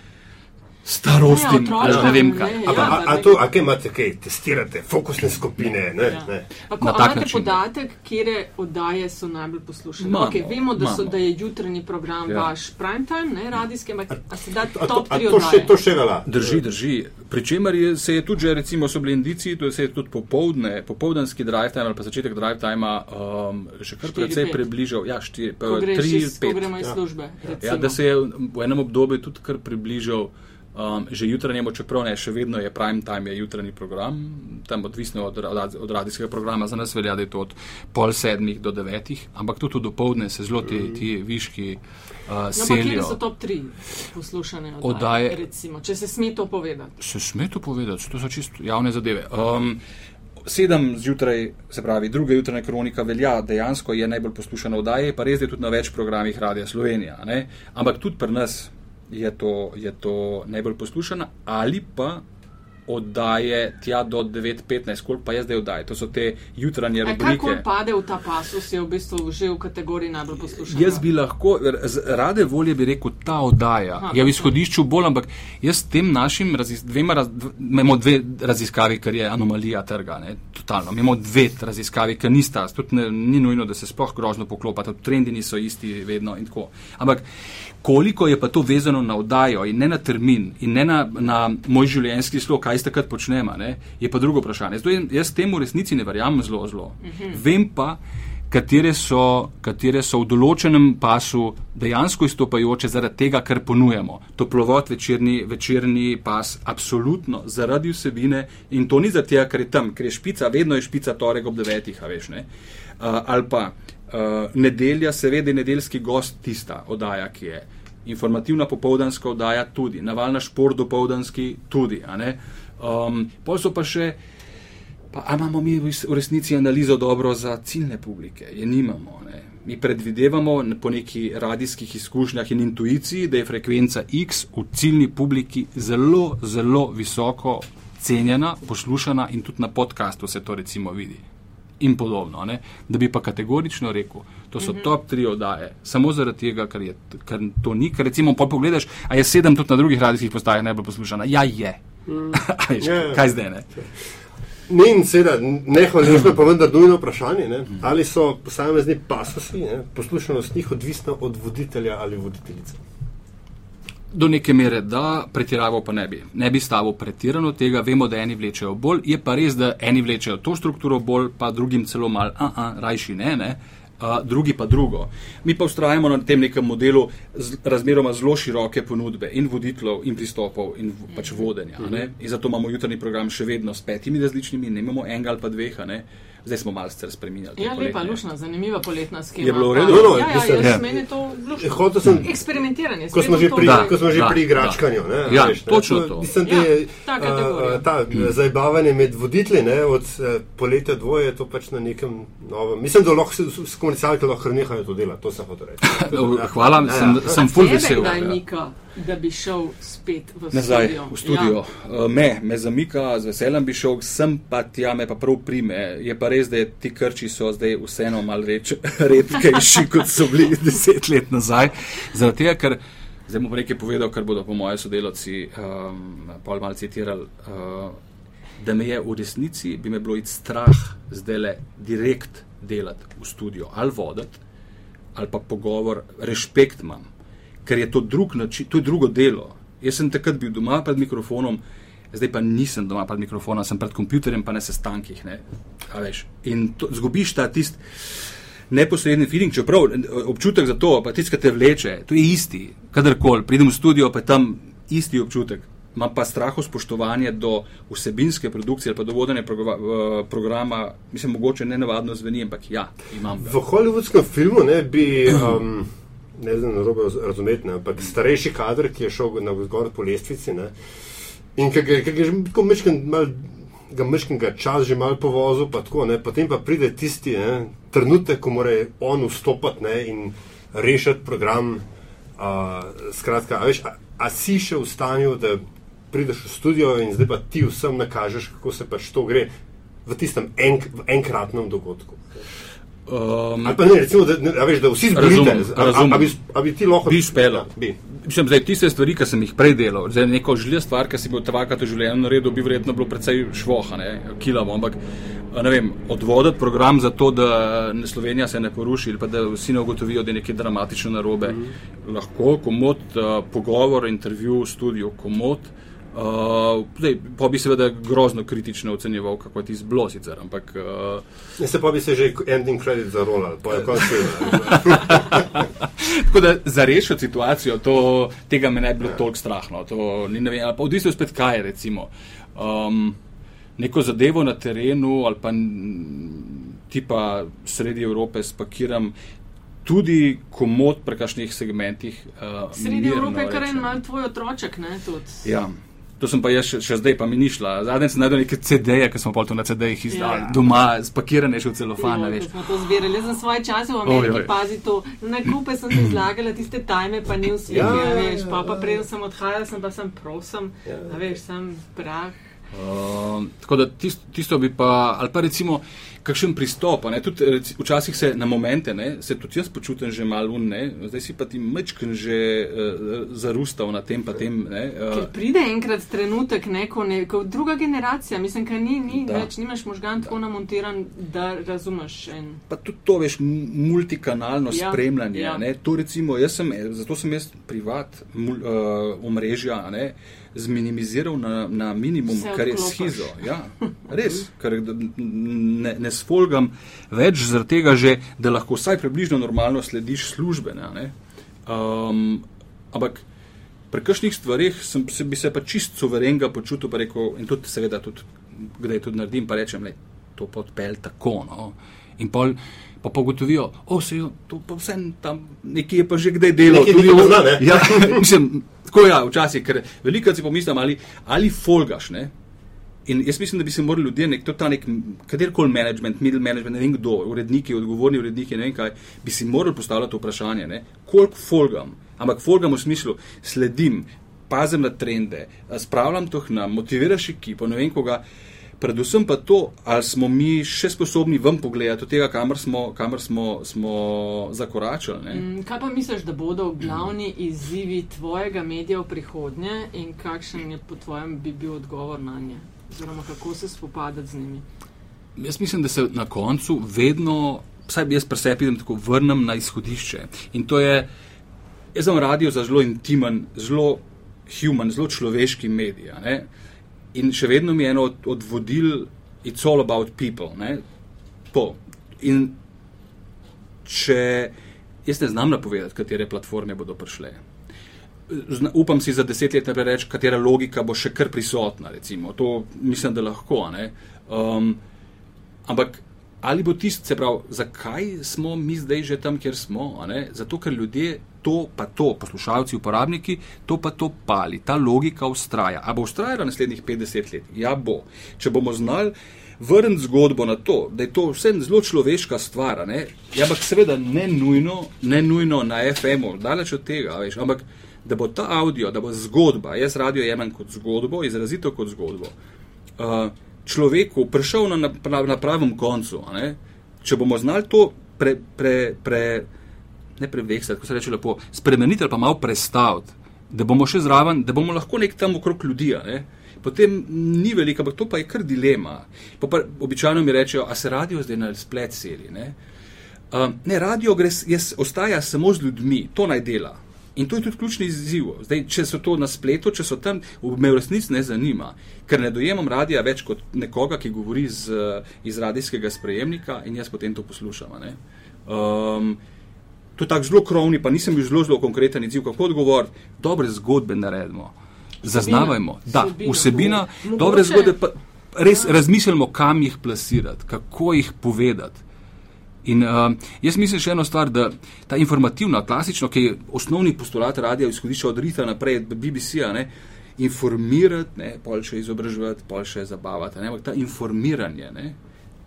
[SPEAKER 1] Ja,
[SPEAKER 3] ali
[SPEAKER 1] otrokom,
[SPEAKER 3] ne vem
[SPEAKER 1] ne,
[SPEAKER 3] kaj.
[SPEAKER 1] ja.
[SPEAKER 2] A, a, a, to, a kaj imate, kaj testirate, fokusne skupine? Ne,
[SPEAKER 1] Ja.
[SPEAKER 2] ne.
[SPEAKER 1] Pa, ko
[SPEAKER 3] Na tak
[SPEAKER 1] imate
[SPEAKER 3] način.
[SPEAKER 1] podatek, kje oddaje so najbolj poslušane?
[SPEAKER 3] Imamo,
[SPEAKER 1] okay, vemo, da, so, da je jutranji program
[SPEAKER 3] Ja.
[SPEAKER 1] ja. vaš prime time, ne radijski, ampak a se da
[SPEAKER 2] A, to,
[SPEAKER 1] top
[SPEAKER 2] a
[SPEAKER 1] 3
[SPEAKER 2] to, še,
[SPEAKER 1] oddaje?
[SPEAKER 2] to še velja?
[SPEAKER 3] Drži, drži. Pričemer je, se je tudi, že, recimo, so bili indici, da se je tudi popovdne, popoldanski drive time ali pa začetek drive time um, še kar precej približal. Ja, štiri,
[SPEAKER 1] Ko, greš
[SPEAKER 3] tri,
[SPEAKER 1] iz, ko
[SPEAKER 3] pet.
[SPEAKER 1] gremo iz
[SPEAKER 2] Ja.
[SPEAKER 1] službe.
[SPEAKER 3] Ja, da se je v enem obdobju tudi kar približal. Um, že jutranjemu, čeprav ne, še vedno je prime time, je jutranji program, tam odvisno od, rad- od radijskega programa, za nas velja, da je to od pol sedmih do devetih, ampak tudi do povdne se zelo ti, ti viški uh,
[SPEAKER 1] No, ampak kje
[SPEAKER 3] selijo.
[SPEAKER 1] so top 3 poslušane oddaje?
[SPEAKER 3] Oddaje-
[SPEAKER 1] Recimo, če se sme to povedati.
[SPEAKER 3] Se sme to povedati, to so čisto javne zadeve. Um, sedem zjutraj, se pravi, druga jutranja kronika velja, dejansko je najbolj poslušana oddaja, pa res je tudi na več programih Radia Slovenija. Ne? Ampak tudi pri nas je to, je to najbolj poslušana ali pa oddaje tja do 9-15, koliko pa je zdaj oddaje. To so te jutranje rubrike.
[SPEAKER 1] Kako pade v ta pasus, je v bistvu že v kategoriji najbolj poslušan.
[SPEAKER 3] Jaz bi lahko, rade volje bi rekel, ta oddaja Aha, je v izhodišču bolj, ampak jaz s tem našim razis, dvema, raz, imamo dve raziskavi, ker je anomalija trga, ne, totalno. Imamo dve raziskavi, ker nista, tudi ne, ni nujno, da se sploh grožno poklopata, trendi niso isti vedno in tako. Ampak koliko je pa to vezano na oddajo in ne na termin in ne na, na moj življenjski slog, kaj ste takrat počnema, ne, je pa drugo vprašanje. Zdaj, jaz temu resnici ne verjamem zelo, zelo. Mhm. Vem pa, katere so, katere so v določenem pasu dejansko izstopajoče zaradi tega, kar ponujemo. Toplovod večerni, večerni pas, absolutno zaradi vsebine in to ni zato, ker je tam, ker je špica, vedno je špica torek ob devetih, veš ne. Uh, ali pa uh, nedelja, seveda, nedeljski gost, tista oddaja, ki je. Informativna popoldanska oddaja tudi, navalna šport dopoldanski tudi. Um, Pol so pa še, pa imamo mi v resnici analizo dobro za ciljne publike, je nimamo. Ne? Mi predvidevamo po neki radijskih izkušnjah in intuiciji, da je frekvenca X v ciljni publiki zelo, zelo visoko cenjena, poslušana in tudi na podkastu se to recimo vidi in podobno. Ne? Da bi pa kategorično rekel, to so mm -hmm. top tri oddaje, samo zaradi tega, ker, je, ker to ni. Ker recimo, pogledaš, a je sedem tudi na drugih radijskih postajah najbolj poslušana. Ja, je. Mm. Ajš, ja, ja. Kaj zdaj ne?
[SPEAKER 2] Ni in seveda, ne hvaležno, pa vendar nujno vprašanje, ne? Mhm. ali so posamezni pasosi, poslušanost njih odvisna od voditelja ali voditeljice.
[SPEAKER 3] Do neke mere, da pretiraval pa ne bi. Ne bi stavil pretirano tega, vemo, da eni vlečejo bolj, je pa res, da eni vlečejo to strukturo bolj, pa drugim celo mal, a, a, rajši ne, ne. Uh, drugi pa drugo. Mi pa ustrajamo na tem nekem modelu z, razmeroma zelo široke ponudbe in voditeljev, in pristopov, in v, pač vodenja. -huh. In zato imamo jutrni program še vedno s petimi različnimi, ne imamo enega ali pa dveh zdaj smo malce spremenili.
[SPEAKER 1] Ja, lepa, lušna, zanimiva poletna schema.
[SPEAKER 3] Je bilo v redu?
[SPEAKER 2] No, no, ja,
[SPEAKER 1] ja, ja, ja. meni je to lušno. Sem, Eksperimentiranje.
[SPEAKER 2] Ko smo že pri, da, ko smo že da, pri igračkanju. Ne,
[SPEAKER 3] ja, veš, točno to.
[SPEAKER 2] Mislim, ja, te, ta uh, ta mm. zajbavanje med voditelji ne, od uh, poletja dvoje je to pač na nekem novem. Mislim, da lahko s komercialke lahko nehajo to delati, to se hoče reči.
[SPEAKER 3] Hvala, ja, sem, ja. sem full vesel.
[SPEAKER 1] Da bi šel spet v
[SPEAKER 3] Nazaj, studio. V studio. Ja. Uh, me, me zamika, z veseljem bi šel, sem pa tja, me pa prav prime. Je pa res, da ti krči so zdaj vseeno malo redkejši, kot so bili deset let nazaj. Zaradi tega, ker zdaj bom nekaj povedal, kar bodo po moje sodelavci um, pol mal citirali. Uh, Da me je v resnici, bi me bilo iti strah, zdaj le direkt delati v studio ali voditi, ali pa pogovor, respekt imam ker je to, drug način, to je drugo delo. Jaz sem takrat bil doma pred mikrofonom, zdaj pa nisem doma pred mikrofonom, sem pred komputerjem, pa na sestankih. Ne? In to, zgubiš ta tisti neposredni feeling, čeprav občutek za to, pa tisti, ki te vleče, to je isti. Kadarkoli pridem v studio, pa je tam isti občutek. Imam pa strah spoštovanje do vsebinske produkcije ali pa do vodenja programa, mislim, mogoče ne navadno zveni, ampak ja, imam. Ga.
[SPEAKER 2] V hollywoodskem filmu ne bi. Um, ne znam narobe razumeti, ne, ampak starejši kader, ki je šel na vzgor po lestvici ne, in ki ga je že tako mečken mal. Ga meškega časa že malo povozil, pa tako, ne, potem pa pride tisti ne, trenutek, ko mora on vstopiti ne, in rešiti program. A, skratka, a, veš, a, a si še v stanju, da prideš v studio in zdaj pa ti vsem nakažeš, kako se pač to gre v tistem enk, v enkratnem dogodku. Um, ali pa ne, recimo, da, ne, veš, da vsi zgorite,
[SPEAKER 3] da
[SPEAKER 2] bi, bi ti lahko
[SPEAKER 3] uspel. Mislim, da tiste stvari, ki sem jih prej delal, zdaj neko želje stvar, ki si bil tvakrat v življenju naredil, bi verjetno bilo precej švoha, ne, kilavo, ampak ne vem, odvoditi program za to, da Slovenija se ne poruši ali pa da vsi ne ugotovijo, da je nekaj dramatično narobe. Mm -hmm. Lahko komod uh, pogovor, intervju v studiu, komod. Uh, Uh, zdaj, pa bi seveda grozno kritično ocenjeval, kako je ti zblo sicer. Ampak,
[SPEAKER 2] uh, se pa bi se že ending credit zarolal, pa je konc
[SPEAKER 3] Tako da za rešiti situacijo, to, tega me ne bi bilo ja. toliko strahno. To, ni, vem, pa odvisno spet kaj je recimo. Um, neko zadevo na terenu ali pa tipa sredi Evrope spakiram. Tudi komod pri kakšnih segmentih.
[SPEAKER 1] Uh, Sredi Evrope je kar en mal tvoj otroček, ne? Tudi.
[SPEAKER 3] Ja. To sem pa jaz še, še zdaj, pa mi ni šla. Zadnji sem najdel neke CD-je, ki smo pa to na CD-jih izdali, ja. doma, spakirane še v celofan.
[SPEAKER 1] Ja, smo to zbirali. Jaz sem svoje čase v Ameriki pazil to. Na kupe sem se izlagala, tiste tajme pa ni v svetu, ja, veš. Pa, pa prej sem odhajala, sem pa sem prosim, ja. veš, sem prah.
[SPEAKER 3] Uh, tako da tisto, tisto bi pa, ali pa recimo, kakšen pristop. Tudi, reci, včasih se na momente, ne, se tudi jaz počutim že malo unne, zdaj si pa ti mečken že uh, zarustal na tem, pa tem. Ne,
[SPEAKER 1] uh, pride enkrat trenutek, ne, ko, ne, ko druga generacija, mislim, da ni, ni več, nimaš možgan tako namontiran, da razumeš. En.
[SPEAKER 3] Pa tudi to, veš, multikanalno ja, spremljanje. Ja. Ne, to recimo, jaz sem, zato sem jaz privat mul, uh, omrežja. Ne, zminimiziral na, na minimum, kar je schizo. Ja, res, ker ne, ne sfolgam več zaradi tega, že, da lahko vsaj približno normalno slediš službe. Ne, um, ampak pri kakšnih stvarih sem, se, bi se pa čist suverenga počutil rekel, in tudi seveda, tudi, kdaj tudi naredim, pa rečem, da to podpel tako. No. In pol, pa pogotovijo, da se je to vse tam nekje pa že kdaj delo.
[SPEAKER 2] Nekje tudi zna, ne?
[SPEAKER 3] Ja, mislim, tako ja, včasih, ker veliko si pomislim, ali, ali folgaš. Ne? In jaz mislim, da bi se morali ljudje, nek, to ta nek, katerkoli management, middle management, ne vem kdo, uredniki, odgovorni uredniki, ne vem kaj, bi si morali postavljati vprašanje, ne? koliko folgam, ampak folgam v smislu, sledim, pazim na trende, spravljam to na, motiviraš ekipo, ne vem koga predvsem pa to, ali smo mi še sposobni vam pogledati od tega, kamor smo, kamor smo, smo zakoračili.
[SPEAKER 1] Mm, kaj pa misliš, da bodo glavni izzivi tvojega medija v prihodnje in kakšen je po tvojem bi bil odgovor na nje? Oziroma, kako se spopadati z njimi?
[SPEAKER 3] Jaz mislim, da se na koncu vedno, vsaj jaz pri sebi, tako vrnem na izhodišče. In to je, jaz sem radio za zelo intimen, zelo human, zelo človeški medij. In še vedno mi je eno od, od vodil, it's all about people. In če jaz ne znam napovedati, katere platforme bodo prišle. Zna, upam si za deset let naprej reči, katera logika bo še kar prisotna. Recimo. To mislim, da lahko. Um, ampak ali bo tisto, se pravi, zakaj smo mi zdaj že tam, kjer smo? Zato, ker ljudje to pa to, poslušalci, uporabniki, to pa to pali, ta logika ustraja. A bo ustrajala naslednjih 50 let? Ja, bo. Če bomo znali vrniti zgodbo na to, da je to vse zelo človeška stvar, ne? ja, ampak seveda ne nujno, ne nujno na FM-u, daleč od tega, veš, ampak da bo ta avdio, da bo zgodba, jaz radio jemem kot zgodbo, izrazito kot zgodbo. Uh, človeku prišel na, na, na pravem koncu. Če bomo znali to pre, pre, pre, ne prevehsati, kako se reče lepo, spremeniti ali pa malo prestaviti, da bomo še zraven, da bomo lahko nek tam okrog ljudi. Potem ni veliko, ampak to pa je kar dilema. Pa pa običajno mi rečejo, a se radio zdaj na splet seli. Ne, uh, ne radio gre, jaz, ostaja samo z ljudmi, to naj dela. In to je tudi ključni izziv. Zdaj, če so to na spletu, če so tam, me v resnici ne zanima, ker ne dojemam radia več kot nekoga, ki govori z, iz radijskega sprejemnika in jaz potem to poslušam. Um, to je tako zelo krovni, pa nisem bil zelo, zelo konkreten izziv, kako odgovoriti. Dobre zgodbe naredimo, zaznavajmo. Da, vsebina, dobre zgodbe, pa res ja. razmislimo, kam jih plasirati, kako jih povedati. In uh, jaz mislim še eno stvar, da ta informativna, klasična, ki je osnovni postulat radia, izhodišče od Rita naprej, BBC-a, informirati, ne, pol še izobraževati, pol še zabavati. Ne, ta informiranje, ne,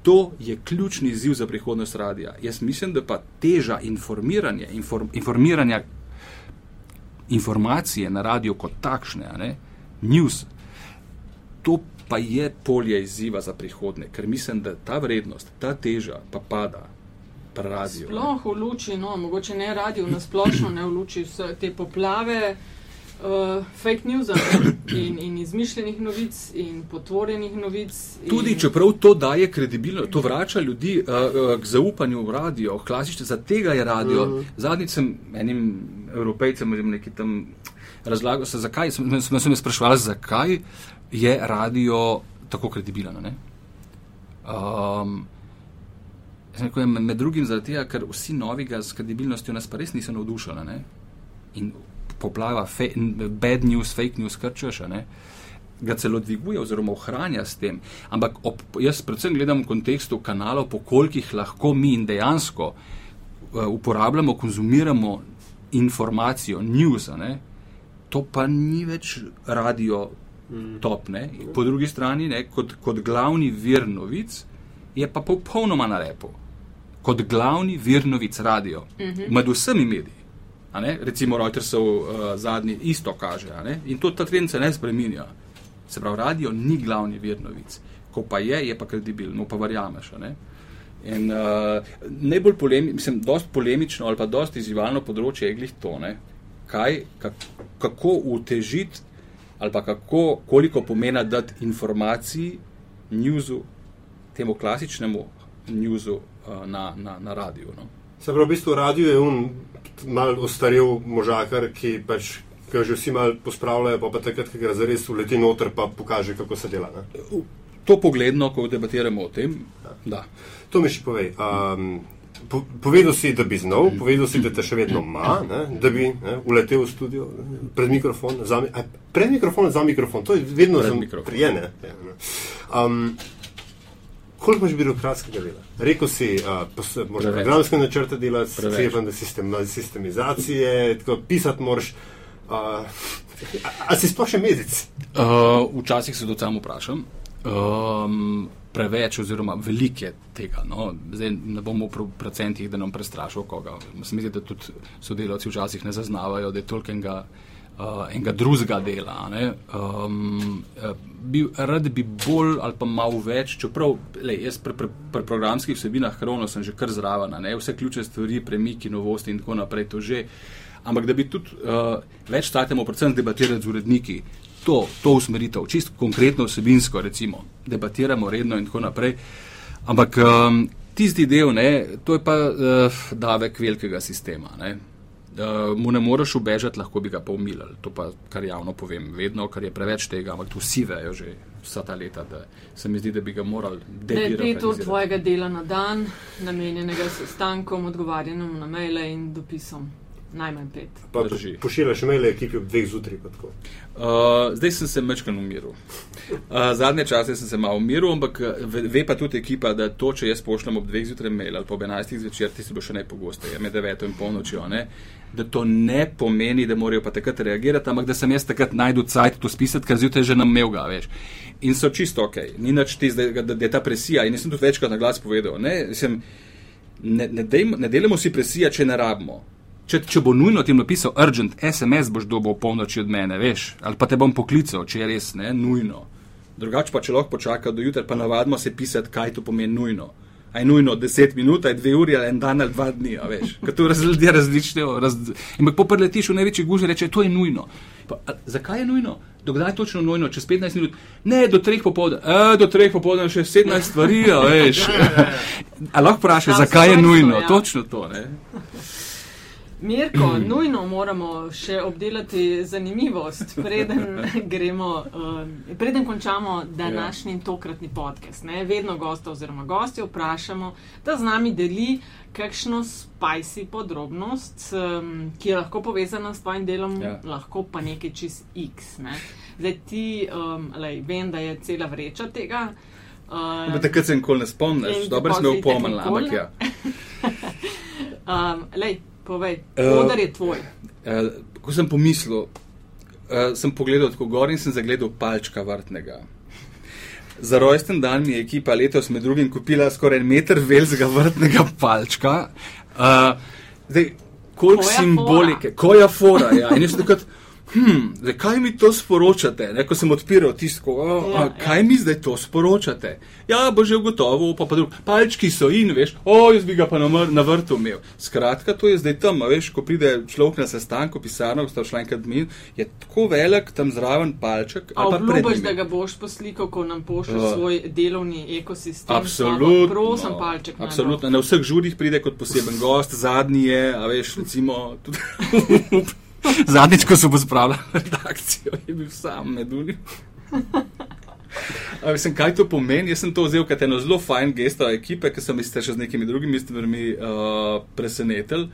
[SPEAKER 3] to je ključni izziv za prihodnost radia. Jaz mislim, da pa teža informiranja, inform, informiranja informacije na radio kot takšne, ne, news, to pa je polje izziva za prihodne, ker mislim, da ta vrednost, ta teža pa pada radio.
[SPEAKER 1] Sploh v luči, no, mogoče ne radio, na splošno ne v luči vse te poplave. Uh, fake news in, in izmišljenih novic in potvorjenih novic.
[SPEAKER 3] Tudi in... čeprav to daje kredibilnost, to vrača ljudi uh, uh, k zaupanju v radio, klasično, za tega je radio. Uh mhm. -huh. Zadnjič sem enim evropejcem nekaj tam razlagal, se, zakaj, sem, sem, sem sprašval, zakaj je radio tako kredibilen. Um, Rekel, med drugim zato, ker vsi novega z kredibilnostjo nas pa res niso navdušali. Ne? In poplava, fe, bad news, fake news, kar češ, ga celo dviguje oziroma ohranja s tem. Ampak ob, jaz predvsem gledam v kontekstu kanalov, po kolikih lahko mi in dejansko uh, uporabljamo, konzumiramo informacijo, news, ne? to pa ni več radio mm. top. Ne? Po drugi strani, ne, kot, kot glavni vir novic, je pa popolnoma na repu kot glavni vir novic radio, uh mhm. -huh. med vsemi mediji. Recimo Reutersov uh, zadnji isto kaže in to ta trend se ne spremenja. Se pravi, radio ni glavni vir novic. Ko pa je, je pa kredibilno, pa verjameš. In uh, najbolj polemi, mislim, polemično ali pa dost izzivalno področje je glih to, ne? Kaj, kak, kako utežiti ali pa kako, koliko pomena dati informacij, newsu, temu klasičnemu newsu uh, na, na, na radiju. No?
[SPEAKER 2] Se pravi, v bistvu radio je un mal ostarel možakar, ki pač ga že vsi mal pospravljajo, pa, pa takrat, ko gre zares uleti noter, pa pokaže, kako se dela. Ne?
[SPEAKER 3] To pogledno, ko debatiramo o tem, da.
[SPEAKER 2] To mi še povej. Um, po, povedal si, da bi znal, povedal si, da te še vedno ima, ne, da bi ne, uletel v studio ne, pred mikrofon, za, a, pred mikrofon, za mikrofon, to je vedno
[SPEAKER 3] Pred
[SPEAKER 2] za
[SPEAKER 3] mikrofon.
[SPEAKER 2] prijene. Um, koliko imaš birokratskega dela? Rekel si, uh, moraš programske načrte delati, sklepam, da sistem, sistemizacije, tako pisati moraš. Uh, a, a si sploh še mesec?
[SPEAKER 3] Uh, včasih se to sam vprašam. Um, preveč, oziroma veliko je tega. No. Zdaj ne bomo v procentih, da nam prestrašil koga. Se mi zdi, da tudi sodelavci včasih ne zaznavajo, da je toliko enega, uh, enega drugega dela. Um, bi, rad bi bolj ali pa malo več, čeprav lej, jaz pri, pri, pri programskih vsebinah hrono sem že kar zraven, ne. vse ključne stvari, premiki, novosti in tako naprej, to že. Ampak da bi tudi uh, več statemo, predvsem debatirati z uredniki, to, to usmeritev, čisto konkretno vsebinsko, recimo, debatiramo redno in tako naprej. Ampak um, tisti del, ne, to je pa uh, davek velikega sistema. Ne. Uh, mu ne moreš ubežati, lahko bi ga pa umilili. To pa, kar javno povem, vedno, ker je preveč tega, ampak tu vsi vejo že vsa ta leta, da se mi zdi, da bi ga morali
[SPEAKER 1] Da je pet ur tvojega dela na dan, namenjenega sestankom, odgovarjanjem na maile in dopisom. Najmanj pet.
[SPEAKER 2] Pa
[SPEAKER 3] Drži.
[SPEAKER 2] pošiljaš maile ekipi ob dveh zjutraj. pa tako.
[SPEAKER 3] Uh, zdaj sem se mečkan umiril. Uh, zadnje čase sem se malo umiril, ampak uh, ve, ve pa tudi ekipa, da to, če jaz pošljem ob dveh zjutraj mail ali pa ob 11 zvečer, ti se bo še najpogosteje, med 9 in polnočjo, ne? da to ne pomeni, da morajo pa takrat reagirati, ampak da sem jaz takrat najdu cajt to spisati, ker zjutraj že nam imel ga več. In so čisto ok, ni nič tisto, da, da, da je ta presija. In jaz sem tudi večkrat na glas povedal, ne, mislim, ne, ne, dejmo, ne delamo si presija, če ne rabimo. Če, če bo nujno ti napisal urgent, SMS boš dobil polnoči od mene, veš, ali pa te bom poklical, če je res ne, nujno. Drugače pa če lahko počaka do jutra, pa navadimo se pisati, kaj to pomeni nujno. A je nujno 10 minut, a je 2 uri ali en dan ali 2 dni, veš. Ker raz- ljudje različno. Raz, in pa preletiš v največji guži, reče, to je nujno. Pa, a, zakaj je nujno? Dokdaj je točno nujno? Čez 15 minut? Ne, do 3 popovdne. E, do 3 popovdne še 17 stvari, veš. A lahko vprašaš, zakaj je nujno? Točno to, ne.
[SPEAKER 1] Mirko, nujno moramo še obdelati zanimivost, preden gremo, um, preden končamo današnji ja. tokratni podcast. Ne? Vedno gosta oziroma gosti vprašamo, da z nami deli kakšno spicy podrobnost, um, ki je lahko povezana s tvojim delom,
[SPEAKER 3] Ja.
[SPEAKER 1] ja. lahko pa nekaj čez X. Ne? Zdaj ti, um, lej, vem, da je cela vreča tega. Uh,
[SPEAKER 3] takrat se nikoli ne spomniš,
[SPEAKER 1] In
[SPEAKER 3] dobro si me upomnil, ampak ja.
[SPEAKER 1] um, lej, povej,
[SPEAKER 3] Eh,
[SPEAKER 1] odar je tvoj.
[SPEAKER 3] Uh, ko sem pomislil, uh, sem pogledal tako gor in sem zagledal palčka vrtnega. Za rojsten dan mi je ekipa letos med drugim kupila skoraj en meter velikega vrtnega palčka. Uh, zdaj, koliko
[SPEAKER 1] Koja
[SPEAKER 3] simbolike, koja fora. Ja. In jaz sem takrat, hm, zdaj, kaj mi to sporočate? Ne, ko sem odpiral tisto, oh,
[SPEAKER 1] Ja,
[SPEAKER 3] ja, kaj mi zdaj to sporočate? Ja, bo že ugotovil, pa pa drug. Palčki so in, veš, o, jaz bi ga pa na, na vrtu imel. Skratka, to je zdaj tam, veš, ko pride človek na sestanku, pisarno, ko sta šla enkrat min, je tako velik tam zraven palček.
[SPEAKER 1] A
[SPEAKER 3] njim.
[SPEAKER 1] da ga boš poslikal, ko nam pošlješ
[SPEAKER 3] Ja.
[SPEAKER 1] svoj delovni ekosistem?
[SPEAKER 3] Absolutno.
[SPEAKER 1] Prosim, palček. naj bo.
[SPEAKER 3] Absolutno. Na vseh žurih pride kot poseben gost, zadnji je, a veš, recimo. Tudi Zadnjič, ko so pospravljali redakcijo, je bil sam med unim. A Mislim, kaj to pomeni? Jaz sem to vzel kot eno zelo fajn gesto ekipe, ki so mi ste še z nekimi drugimi stvarmi uh, presenetili.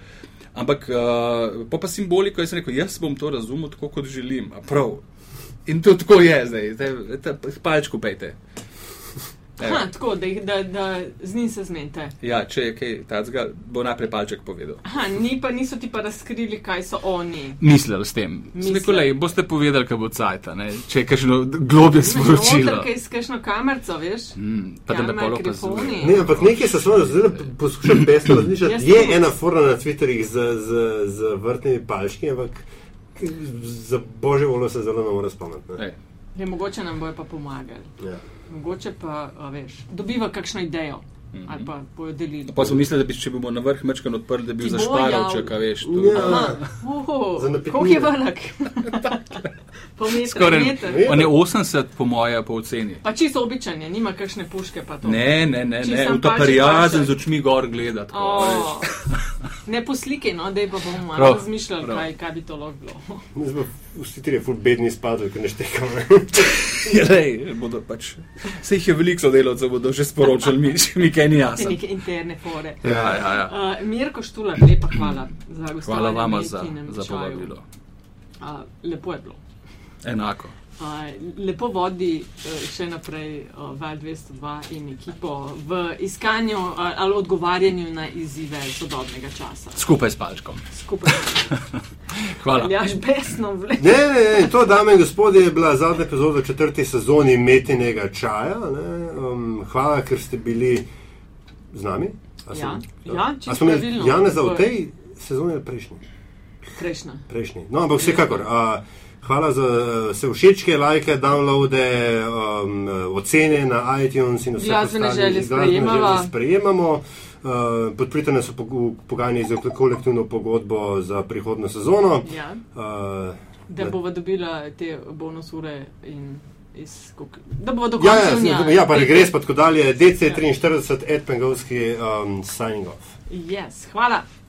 [SPEAKER 3] Ampak uh, pa, pa simboliko, jaz sem rekel, jaz bom to razumel tako, kot želim. A prav. In to tako je zdaj, zdaj palčku pejte. Evo.
[SPEAKER 1] Ha, tako, da, jih- da, da z njim se zmete.
[SPEAKER 3] Ja, če je kaj takega, bo najprej palček povedal.
[SPEAKER 1] Aha, ni pa, niso ti pa razkrili, kaj so oni.
[SPEAKER 3] Mislili s tem.
[SPEAKER 1] Mislili,
[SPEAKER 3] boste povedali, kaj bo cajt, če je kakšno globje sporočilo.
[SPEAKER 1] Noter, kaj s kakšno kamerco, veš?
[SPEAKER 3] Mm, pa da me
[SPEAKER 1] Kamera,
[SPEAKER 3] polo opazuje.
[SPEAKER 2] Ne, ampak nekaj se seveda zdaj poskušam pesno razmišljati.
[SPEAKER 1] Jaz
[SPEAKER 2] Je ena forma na Twitterjih z, z, z vrtnimi palčki, ampak za božjo voljo se zelo ne more spomniti. ne.
[SPEAKER 3] Ej,
[SPEAKER 1] Je, mogoče nam bojo pa pomagali.
[SPEAKER 2] Ja.
[SPEAKER 1] Mogoče pa, a veš, dobiva kakšno idejo
[SPEAKER 3] Mhm.
[SPEAKER 1] ali pa bojo delili.
[SPEAKER 3] Pa smo mislili, da bi, če bomo na vrh mečkan odprli, da bi zašparal, če
[SPEAKER 1] jav.
[SPEAKER 3] veš. to.
[SPEAKER 2] Ja.
[SPEAKER 1] Koliko je velik? po metru,
[SPEAKER 3] Skoraj
[SPEAKER 1] meter.
[SPEAKER 2] ne.
[SPEAKER 3] On je 80, po moje, po oceni.
[SPEAKER 1] Pa čisto običajne, nima kakšne puške pa to.
[SPEAKER 3] Ne, ne, ne, ne. v ta prijazen z očmi gor gleda. tako,
[SPEAKER 1] O,
[SPEAKER 3] veš.
[SPEAKER 1] ne po sliki, no, da pa bomo malo razmišljali, kaj, kaj bi to lahko bilo.
[SPEAKER 2] Vsi trije ful bedni spadli, ker ne štekamo.
[SPEAKER 3] Ja, bodo pač, se jih je veliko sodelavcev, bodo že sporočali, mi, mi kaj ni jasno.
[SPEAKER 1] neke interne fore.
[SPEAKER 3] Ja, ja, ja.
[SPEAKER 1] Uh, Mirko Štular, lepa hvala za gostovanje.
[SPEAKER 3] Hvala vama za, za povabilo.
[SPEAKER 1] Uh, lepo je bilo.
[SPEAKER 3] Enako.
[SPEAKER 1] Uh, lepo vodi uh, še naprej uh, Val 202 in ekipo v iskanju uh, ali odgovarjanju na izzive sodobnega časa.
[SPEAKER 3] Skupaj s palčkom.
[SPEAKER 1] Skupaj.
[SPEAKER 3] Hvala.
[SPEAKER 1] Aljaš besno vle.
[SPEAKER 2] Ne, ne, ne, to, dame in gospodje, je bila zadnja epizoda v četrti sezoni Metinega čaja. Ne. Um, hvala, ker ste bili z nami. A
[SPEAKER 1] Ja,
[SPEAKER 2] sem-
[SPEAKER 1] ja,
[SPEAKER 2] A
[SPEAKER 1] čisto pravilno.
[SPEAKER 2] Janeza v
[SPEAKER 1] V-
[SPEAKER 2] tej sezoni ali prejšnji?
[SPEAKER 1] Prejšnja.
[SPEAKER 2] prejšnji. No, ampak vsekakor. A, hvala za vse všečke, lajke, downloade, um, ocene na iTunes in vse
[SPEAKER 1] Glasbene želje
[SPEAKER 2] sprejemamo. Uh, podprite nas v pog- v pogajanjih za kolektivno pogodbo za prihodno sezono.
[SPEAKER 1] Ja,
[SPEAKER 2] Uh,
[SPEAKER 1] da bova dobila te bonus ure in iz, koliko- da bova do
[SPEAKER 2] ja,
[SPEAKER 1] konca
[SPEAKER 2] ja,
[SPEAKER 1] junija.
[SPEAKER 2] ja, pa regres pa tako dalje. DC43, Ed Pengovski, um, signing off.
[SPEAKER 1] Yes, hvala.